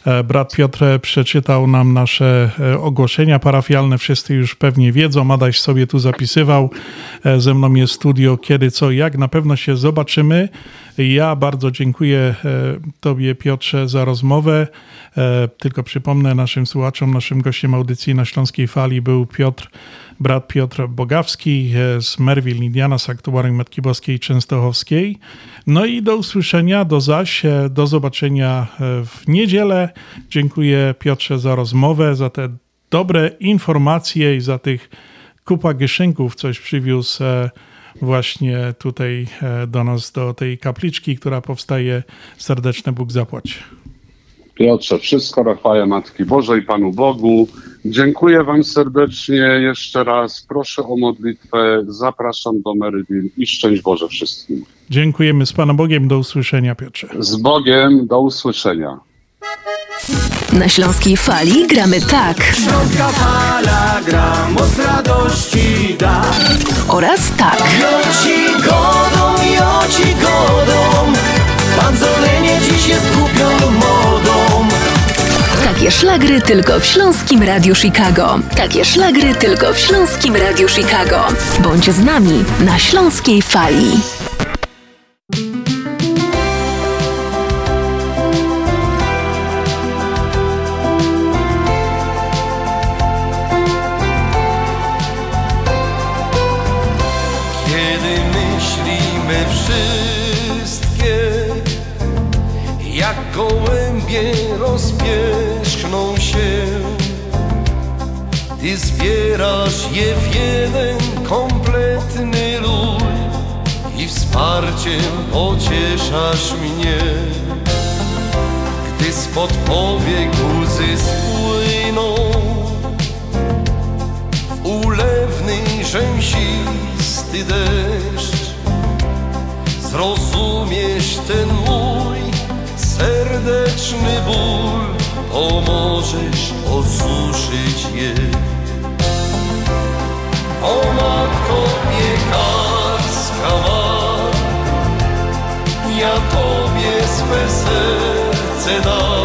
E, Brat Piotr przeczytał nam nasze e, ogłoszenia parafialne. Wszyscy już pewnie wiedzą. Adaś sobie tu zapisywał. E, Ze mną jest studio Kiedy, Co, Jak. Na pewno się zobaczymy. Ja bardzo dziękuję Tobie, Piotrze, za rozmowę. Tylko przypomnę naszym słuchaczom, naszym gościem audycji na Śląskiej Fali był Piotr, brat Piotr Bogawski e, z Merville, Indiana, Sanktuarium Matki Boskiej Częstochowskiej. No i do usłyszenia, do zaś, e, do zobaczenia e, w niedzielę. Dziękuję Piotrze za rozmowę, za te dobre informacje i za tych kupa gieszynków coś przywiózł właśnie tutaj do nas, do tej kapliczki, która powstaje. Serdeczne Bóg zapłać. Piotrze, wszystko chwałę Matki Bożej, Panu Bogu. Dziękuję Wam serdecznie jeszcze raz. Proszę o modlitwę. Zapraszam do Merywil i szczęść Boże wszystkim. Dziękujemy z Panem Bogiem. Do usłyszenia, Piotrze. Z Bogiem, do usłyszenia. Na Śląskiej Fali gramy tak Śląska fala gra, moc radości da oraz tak. Joci godą, joci godą Bandzolenie dziś jest kupią modą Takie szlagry tylko w Śląskim Radiu Chicago. Takie szlagry tylko w Śląskim Radiu Chicago. Bądź z nami na Śląskiej Fali. Zbierasz je w jeden kompletny rój I wsparciem pocieszasz mnie. Gdy spod powiek łzy spłyną w ulewny rzęsisty deszcz Zrozumiesz ten mój serdeczny ból. Pomożesz osuszyć je O matko piekarska ma Ja Tobie swe serce dam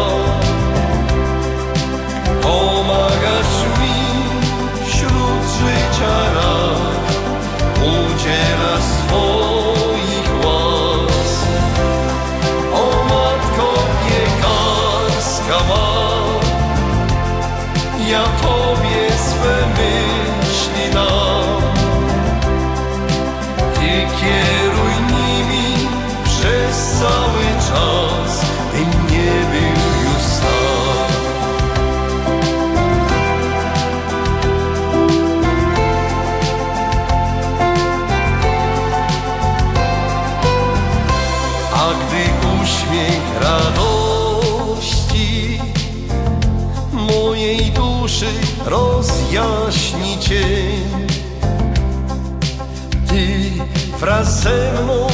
ze mną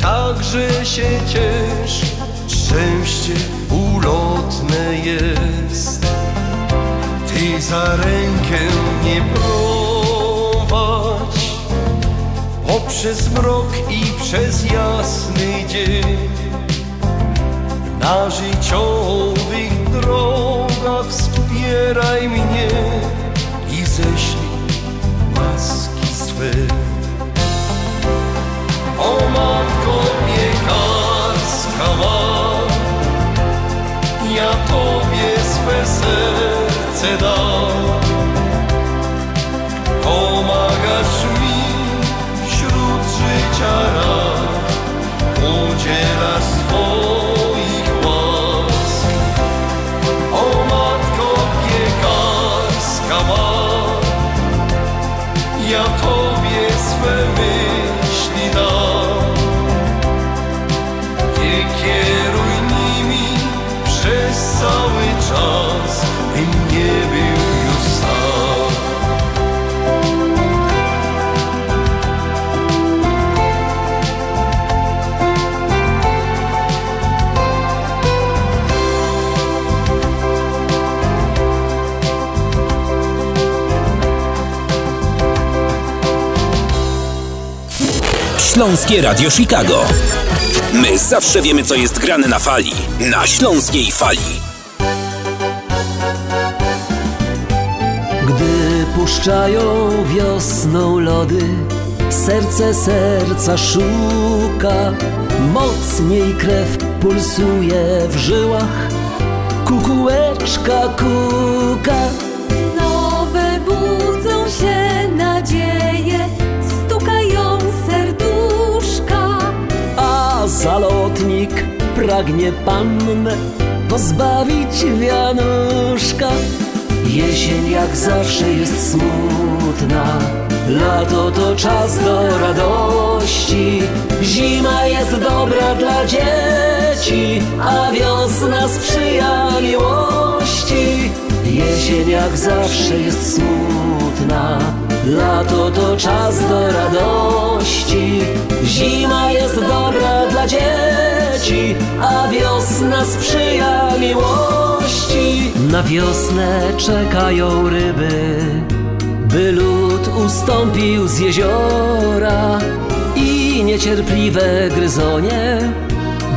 także się ciesz, szczęście ulotne jest. Ty za rękę mnie prowadź poprzez mrok i przez jasny dzień. Na życiowych drogach wspieraj mnie i ześlij łaski hava Ja tobie swe serce dam Śląskie Radio Chicago. My zawsze wiemy, co jest grane na fali. Na śląskiej fali. Gdy puszczają wiosną lody, serce serca szuka, mocniej krew pulsuje w żyłach, kukułeczka kuka. Zalotnik pragnie pannę pozbawić wianuszka. Jesień jak zawsze jest smutna, lato to czas do radości. Zima jest dobra dla dzieci, a wiosna sprzyja miłości. Jesień jak zawsze jest smutna, lato to czas do radości. Zima jest dobra dla dzieci, a wiosna sprzyja miłości. Na wiosnę czekają ryby, by lód ustąpił z jeziora i niecierpliwe gryzonie,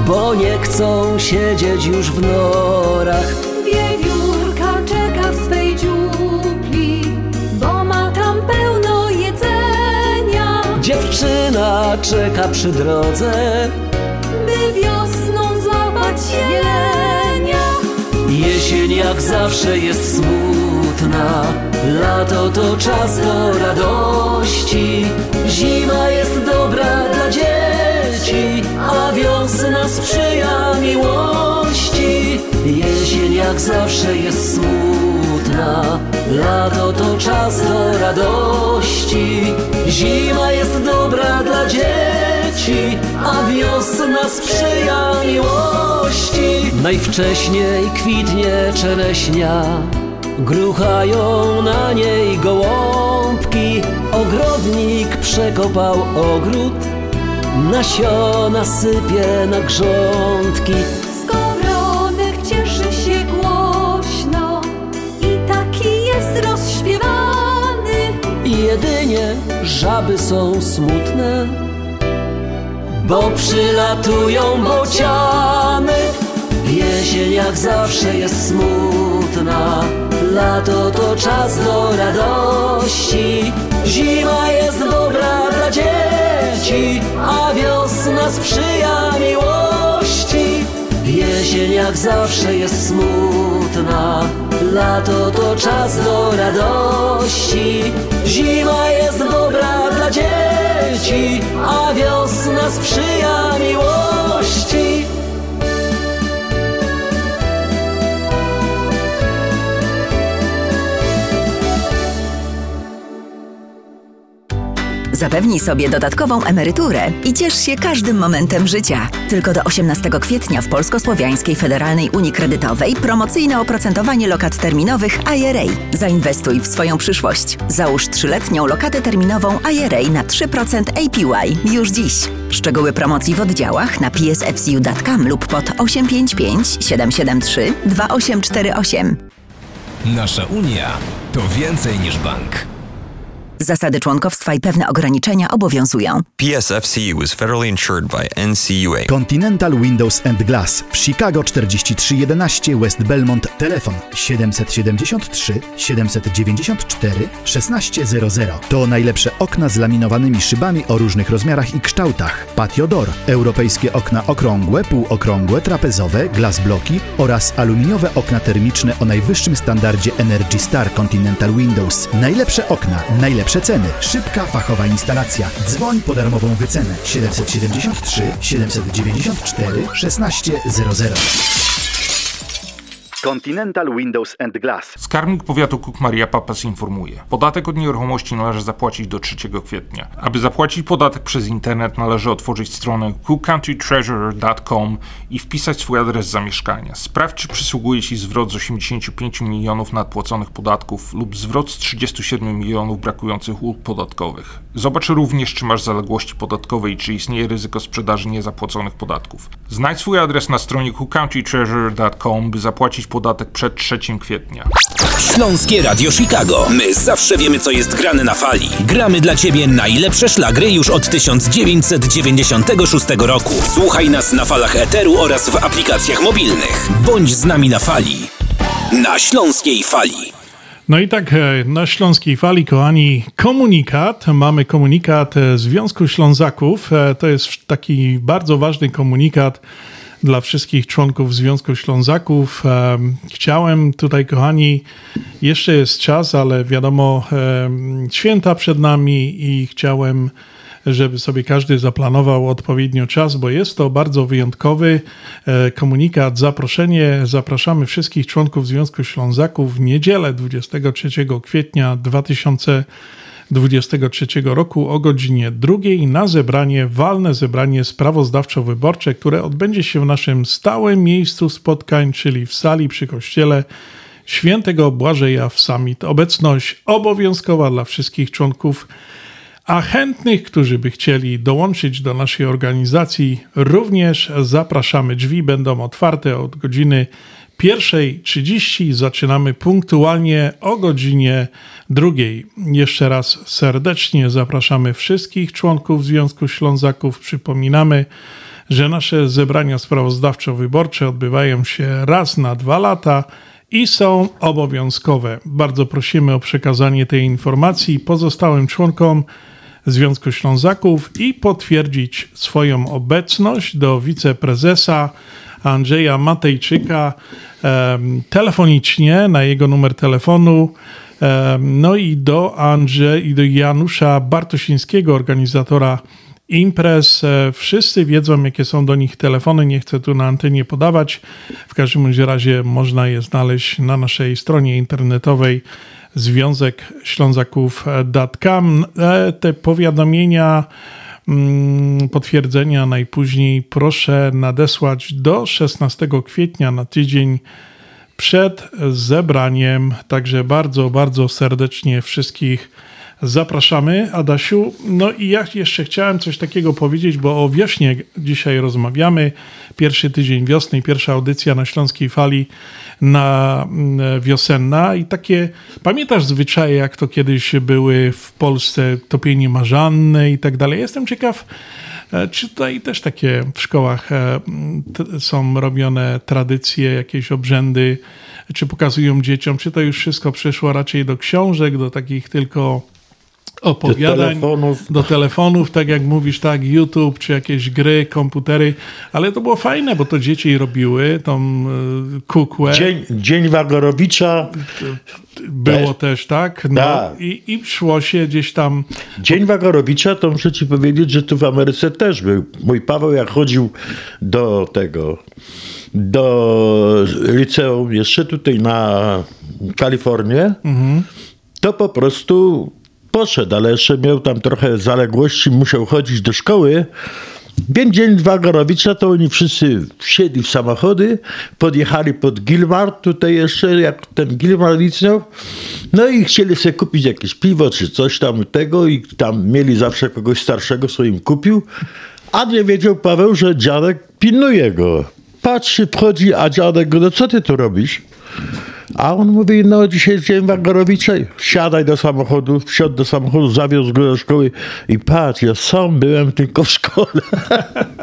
bo nie chcą siedzieć już w norach. Wiewiórka czeka w swej dziupli, bo ma tam pełno jedzenia. Dziewczyna czeka przy drodze, złapać jelenia. Jesień jak zawsze jest smutna, lato to czas do radości. Zima jest dobra dla dzieci, a wiosna sprzyja miłości. Jesień jak zawsze jest smutna, lato to czas do radości. Zima jest dobra dla dzieci, a wiosna sprzyja miłości. Najwcześniej kwitnie czereśnia, gruchają na niej gołąbki. Ogrodnik przekopał ogród, nasiona sypie na grządki. Skowronek cieszy się głośno i taki jest rozśpiewany. Jedynie żaby są smutne, bo przylatują bociany. Jesień jak zawsze jest smutna, lato to czas do radości. Zima jest dobra dla dzieci, a wiosna sprzyja miłości. Jesień jak zawsze jest smutna, lato to czas do radości. Zima jest dobra dla dzieci, a wiosna sprzyja miłości. Zapewnij sobie dodatkową emeryturę i ciesz się każdym momentem życia. Tylko do 18 kwietnia w Polsko-Słowiańskiej Federalnej Unii Kredytowej promocyjne oprocentowanie lokat terminowych IRA. Zainwestuj w swoją przyszłość. Załóż trzyletnią lokatę terminową IRA na 3% APY już dziś. Szczegóły promocji w oddziałach na psfcu.com lub pod 855 773 2848. Nasza Unia to więcej niż bank. Zasady członkowstwa i pewne ograniczenia obowiązują. PSFC was federally insured by NCUA. Continental Windows and Glass w Chicago 4311 West Belmont. Telefon 773 794 1600. To najlepsze okna z laminowanymi szybami o różnych rozmiarach i kształtach. Patio Door, europejskie okna okrągłe, półokrągłe, trapezowe, glass bloki oraz aluminiowe okna termiczne o najwyższym standardzie Energy Star Continental Windows. Najlepsze okna, najlepsze ceny. Szybka, fachowa instalacja. Dzwoń po darmową wycenę 773 794 1600. Continental Windows and Glass. Skarbnik powiatu Cook Maria Papas informuje. Podatek od nieruchomości należy zapłacić do 3 kwietnia. Aby zapłacić podatek przez internet należy otworzyć stronę cookcountytreasurer.com i wpisać swój adres zamieszkania. Sprawdź czy przysługuje Ci zwrot z 85 milionów nadpłaconych podatków lub zwrot z 37 milionów brakujących ulg podatkowych. Zobacz również czy masz zaległości podatkowe i czy istnieje ryzyko sprzedaży niezapłaconych podatków. Znajdź swój adres na stronie cookcountytreasurer.com by zapłacić podatek przed 3 kwietnia. Śląskie Radio Chicago. My zawsze wiemy, co jest grane na fali. Gramy dla Ciebie najlepsze szlagry już od 1996 roku. Słuchaj nas na falach Eteru oraz w aplikacjach mobilnych. Bądź z nami na fali. Na Śląskiej Fali. No i tak, e, na Śląskiej Fali, kochani, komunikat. Mamy komunikat e, Związku Ślązaków. E, To jest taki bardzo ważny komunikat dla wszystkich członków Związku Ślązaków. Em, Chciałem tutaj, kochani, jeszcze jest czas, ale wiadomo, em, święta przed nami i chciałem żeby sobie każdy zaplanował odpowiednio czas, bo jest to bardzo wyjątkowy e, komunikat, zaproszenie. Zapraszamy wszystkich członków Związku Ślązaków w niedzielę 23 kwietnia 2023 roku o godzinie drugiej na zebranie, walne zebranie sprawozdawczo-wyborcze, które odbędzie się w naszym stałym miejscu spotkań, czyli w sali przy kościele Świętego Błażeja w Summit. Obecność obowiązkowa dla wszystkich członków a chętnych, którzy by chcieli dołączyć do naszej organizacji, również zapraszamy. Drzwi będą otwarte od godziny 1.30. Zaczynamy punktualnie o godzinie drugiej. Jeszcze raz serdecznie zapraszamy wszystkich członków Związku Ślązaków. Przypominamy, że nasze zebrania sprawozdawczo-wyborcze odbywają się raz na dwa lata i są obowiązkowe. Bardzo prosimy o przekazanie tej informacji pozostałym członkom Związku Ślązaków i potwierdzić swoją obecność do wiceprezesa Andrzeja Matejczyka telefonicznie na jego numer telefonu. No i do Andrze i do Janusza Bartosińskiego, organizatora imprez. E, Wszyscy wiedzą, jakie są do nich telefony. Nie chcę tu na antenie podawać. W każdym razie można je znaleźć na naszej stronie internetowej Związek Ślązaków.com. E, Te powiadomienia, mm, potwierdzenia najpóźniej proszę nadesłać do 16 kwietnia na tydzień przed zebraniem. Także bardzo, bardzo serdecznie wszystkich zapraszamy. Adasiu, no i ja jeszcze chciałem coś takiego powiedzieć, bo o wiośnie dzisiaj rozmawiamy. Pierwszy tydzień wiosny, pierwsza audycja na Śląskiej Fali na mm, wiosenna i takie, pamiętasz zwyczaje, jak to kiedyś były w Polsce, topienie marzanne i tak dalej. Jestem ciekaw, e, czy tutaj też takie w szkołach e, są robione tradycje, jakieś obrzędy, czy pokazują dzieciom, czy to już wszystko przeszło raczej do książek, do takich tylko opowiadań, Do telefonów. do telefonów, tak jak mówisz, tak, YouTube, czy jakieś gry, komputery, ale to było fajne, bo to dzieci robiły, tą y, kukłę. Dzień, dzień Wagorowicza. Było też, tak? No, Tak. i, I szło się gdzieś tam. Dzień Wagorowicza, to muszę ci powiedzieć, że tu w Ameryce też był. Mój Paweł jak chodził do tego, do liceum, jeszcze tutaj na Kalifornię, Mhm. to po prostu poszedł, ale jeszcze miał tam trochę zaległości, musiał chodzić do szkoły. Więc dzień Wagorowicza to oni wszyscy wsiedli w samochody, podjechali pod Gilmar, tutaj jeszcze jak ten Gilmar liceum, no i chcieli sobie kupić jakieś piwo czy coś tam tego i tam mieli zawsze kogoś starszego, co im kupił, a nie wiedział Paweł, że dziadek pilnuje go. Patrzy, wchodzi, a dziadek go, no co ty tu robisz? A on mówi, no dzisiaj jest dzień Wagorowicze, siadaj do samochodu, wsiadł do samochodu, zawiózł go do szkoły i patrz, ja sam byłem tylko w szkole.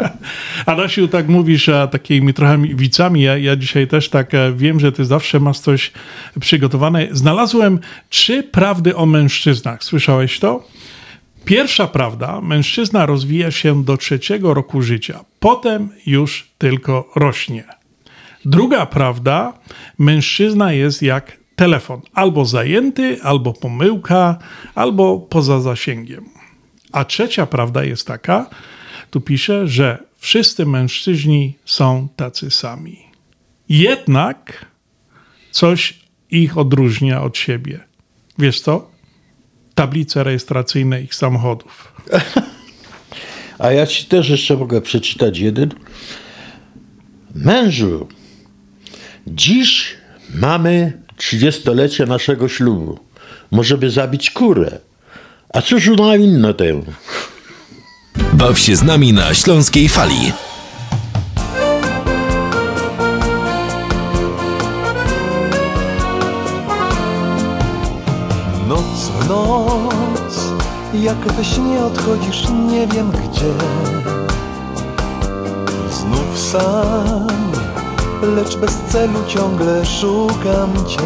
Adasiu, tak mówisz a takimi trochę wicami. Ja, ja dzisiaj też tak e, wiem, że ty zawsze masz coś przygotowane. Znalazłem trzy prawdy o mężczyznach. Słyszałeś to? Pierwsza prawda, mężczyzna rozwija się do trzeciego roku życia, potem już tylko rośnie. Druga prawda, mężczyzna jest jak telefon, albo zajęty, albo pomyłka, albo poza zasięgiem. A trzecia prawda jest taka, tu pisze, że wszyscy mężczyźni są tacy sami. Jednak coś ich odróżnia od siebie. Wiesz co? Tablice rejestracyjne ich samochodów. A ja ci też jeszcze mogę przeczytać jeden. Mężu, dziś mamy 30-lecie naszego ślubu. Może by zabić kurę. A cóż na inne tę? Baw się z nami na Śląskiej Fali. Noc w noc, jak we śnie odchodzisz, nie wiem gdzie. Znów sam, lecz bez celu ciągle szukam cię.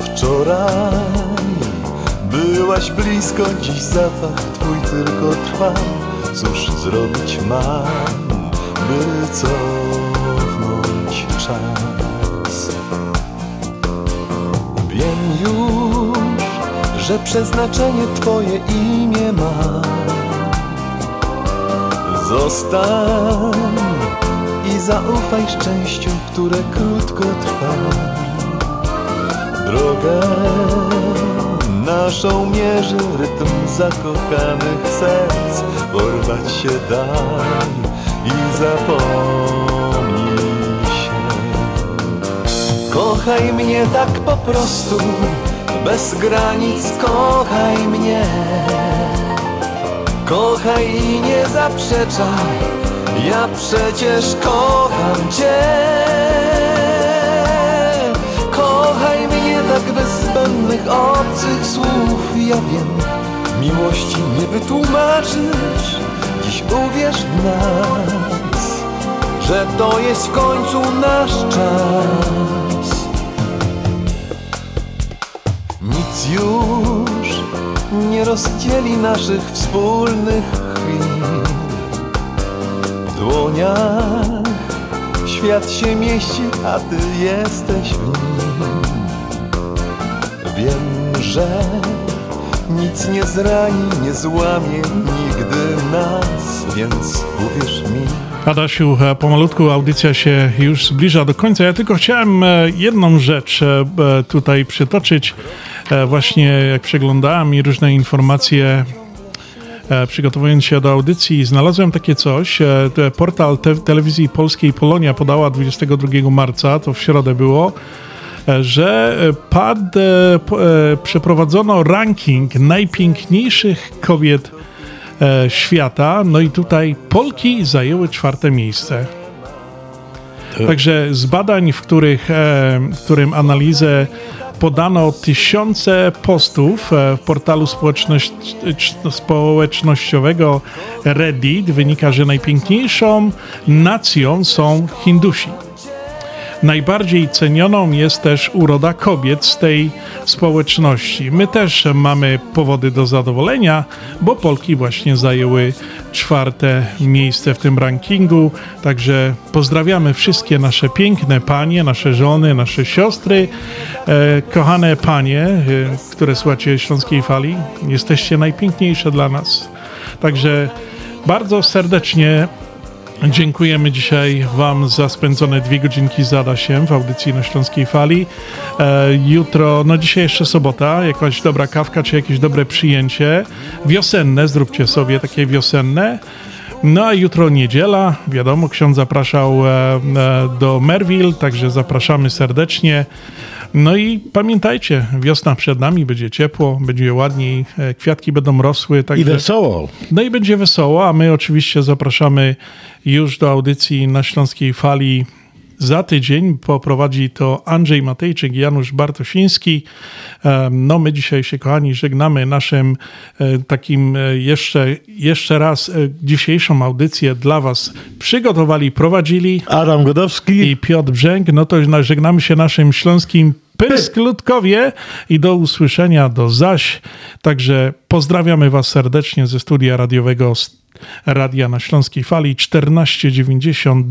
Wczoraj byłaś blisko, dziś zapach twój tylko trwa. Cóż zrobić mam, by cofnąć czas? Wiem już, że przeznaczenie Twoje imię ma. Zostań i zaufaj szczęściu, które krótko trwa. Drogę naszą mierzy rytm zakochanych serc. Porwać się daj i zapomnij się. Kochaj mnie tak po prostu, bez granic kochaj mnie. Kochaj i nie zaprzeczaj, ja przecież kocham Cię. Kochaj mnie tak bez zbędnych obcych słów, ja wiem, miłości nie wytłumaczysz. Dziś uwierz w nas, że to jest w końcu nasz czas. Nic już nie rozdzieli naszych wspólnych chwil. Dłoniach świat się mieści, a ty jesteś w nim. Wiem, że nic nie zrani, nie złamie nigdy nas, więc uwierz mi. Adasiu, e, pomalutku audycja się już zbliża do końca. Ja tylko chciałem e, jedną rzecz e, tutaj przytoczyć. Właśnie jak przeglądałem i różne informacje przygotowując się do audycji, znalazłem takie coś. E, Portal te telewizji polskiej Polonia podała 22 marca, to w środę było, e, że e, pad, e, e, przeprowadzono ranking najpiękniejszych kobiet e, świata. No i tutaj Polki zajęły czwarte miejsce. Także z badań, w, których, e, w którym analizę podano tysiące postów e, w portalu społeczność, społecznościowego Reddit, wynika, że najpiękniejszą nacją są Hindusi. Najbardziej cenioną jest też uroda kobiet z tej społeczności. My też mamy powody do zadowolenia, bo Polki właśnie zajęły czwarte miejsce w tym rankingu. Także pozdrawiamy wszystkie nasze piękne panie, nasze żony, nasze siostry, e, kochane panie, e, które słuchacie Śląskiej Fali. Jesteście najpiękniejsze dla nas. Także bardzo serdecznie Dziękujemy dzisiaj Wam za spędzone dwie godzinki z Adasiem w audycji na Śląskiej Fali. E, jutro, no dzisiaj jeszcze sobota, jakaś dobra kawka czy jakieś dobre przyjęcie. Wiosenne, zróbcie sobie takie wiosenne. No a jutro niedziela, wiadomo, ksiądz zapraszał e, e, do Merville, także zapraszamy serdecznie. No i pamiętajcie, wiosna przed nami, będzie ciepło, będzie ładniej, e, kwiatki będą rosły. Także... I wesoło. No i będzie wesoło, a my oczywiście zapraszamy już do audycji na Śląskiej Fali za tydzień. Poprowadzi to Andrzej Matejczyk, Janusz Bartosiński. No my dzisiaj się, kochani, żegnamy naszym e, takim e, jeszcze, jeszcze raz e, dzisiejszą audycję dla was przygotowali, prowadzili Adam Godowski i Piotr Brzęk. No to żegnamy się naszym śląskim Pysklutkowie i do usłyszenia, do zaś. Także pozdrawiamy Was serdecznie ze studia radiowego Radia na Śląskiej Fali 1490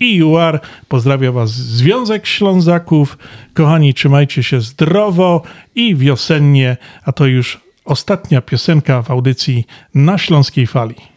WIUR. Pozdrawia Was Związek Ślązaków. Kochani, trzymajcie się zdrowo i wiosennie, a to już ostatnia piosenka w audycji na Śląskiej Fali.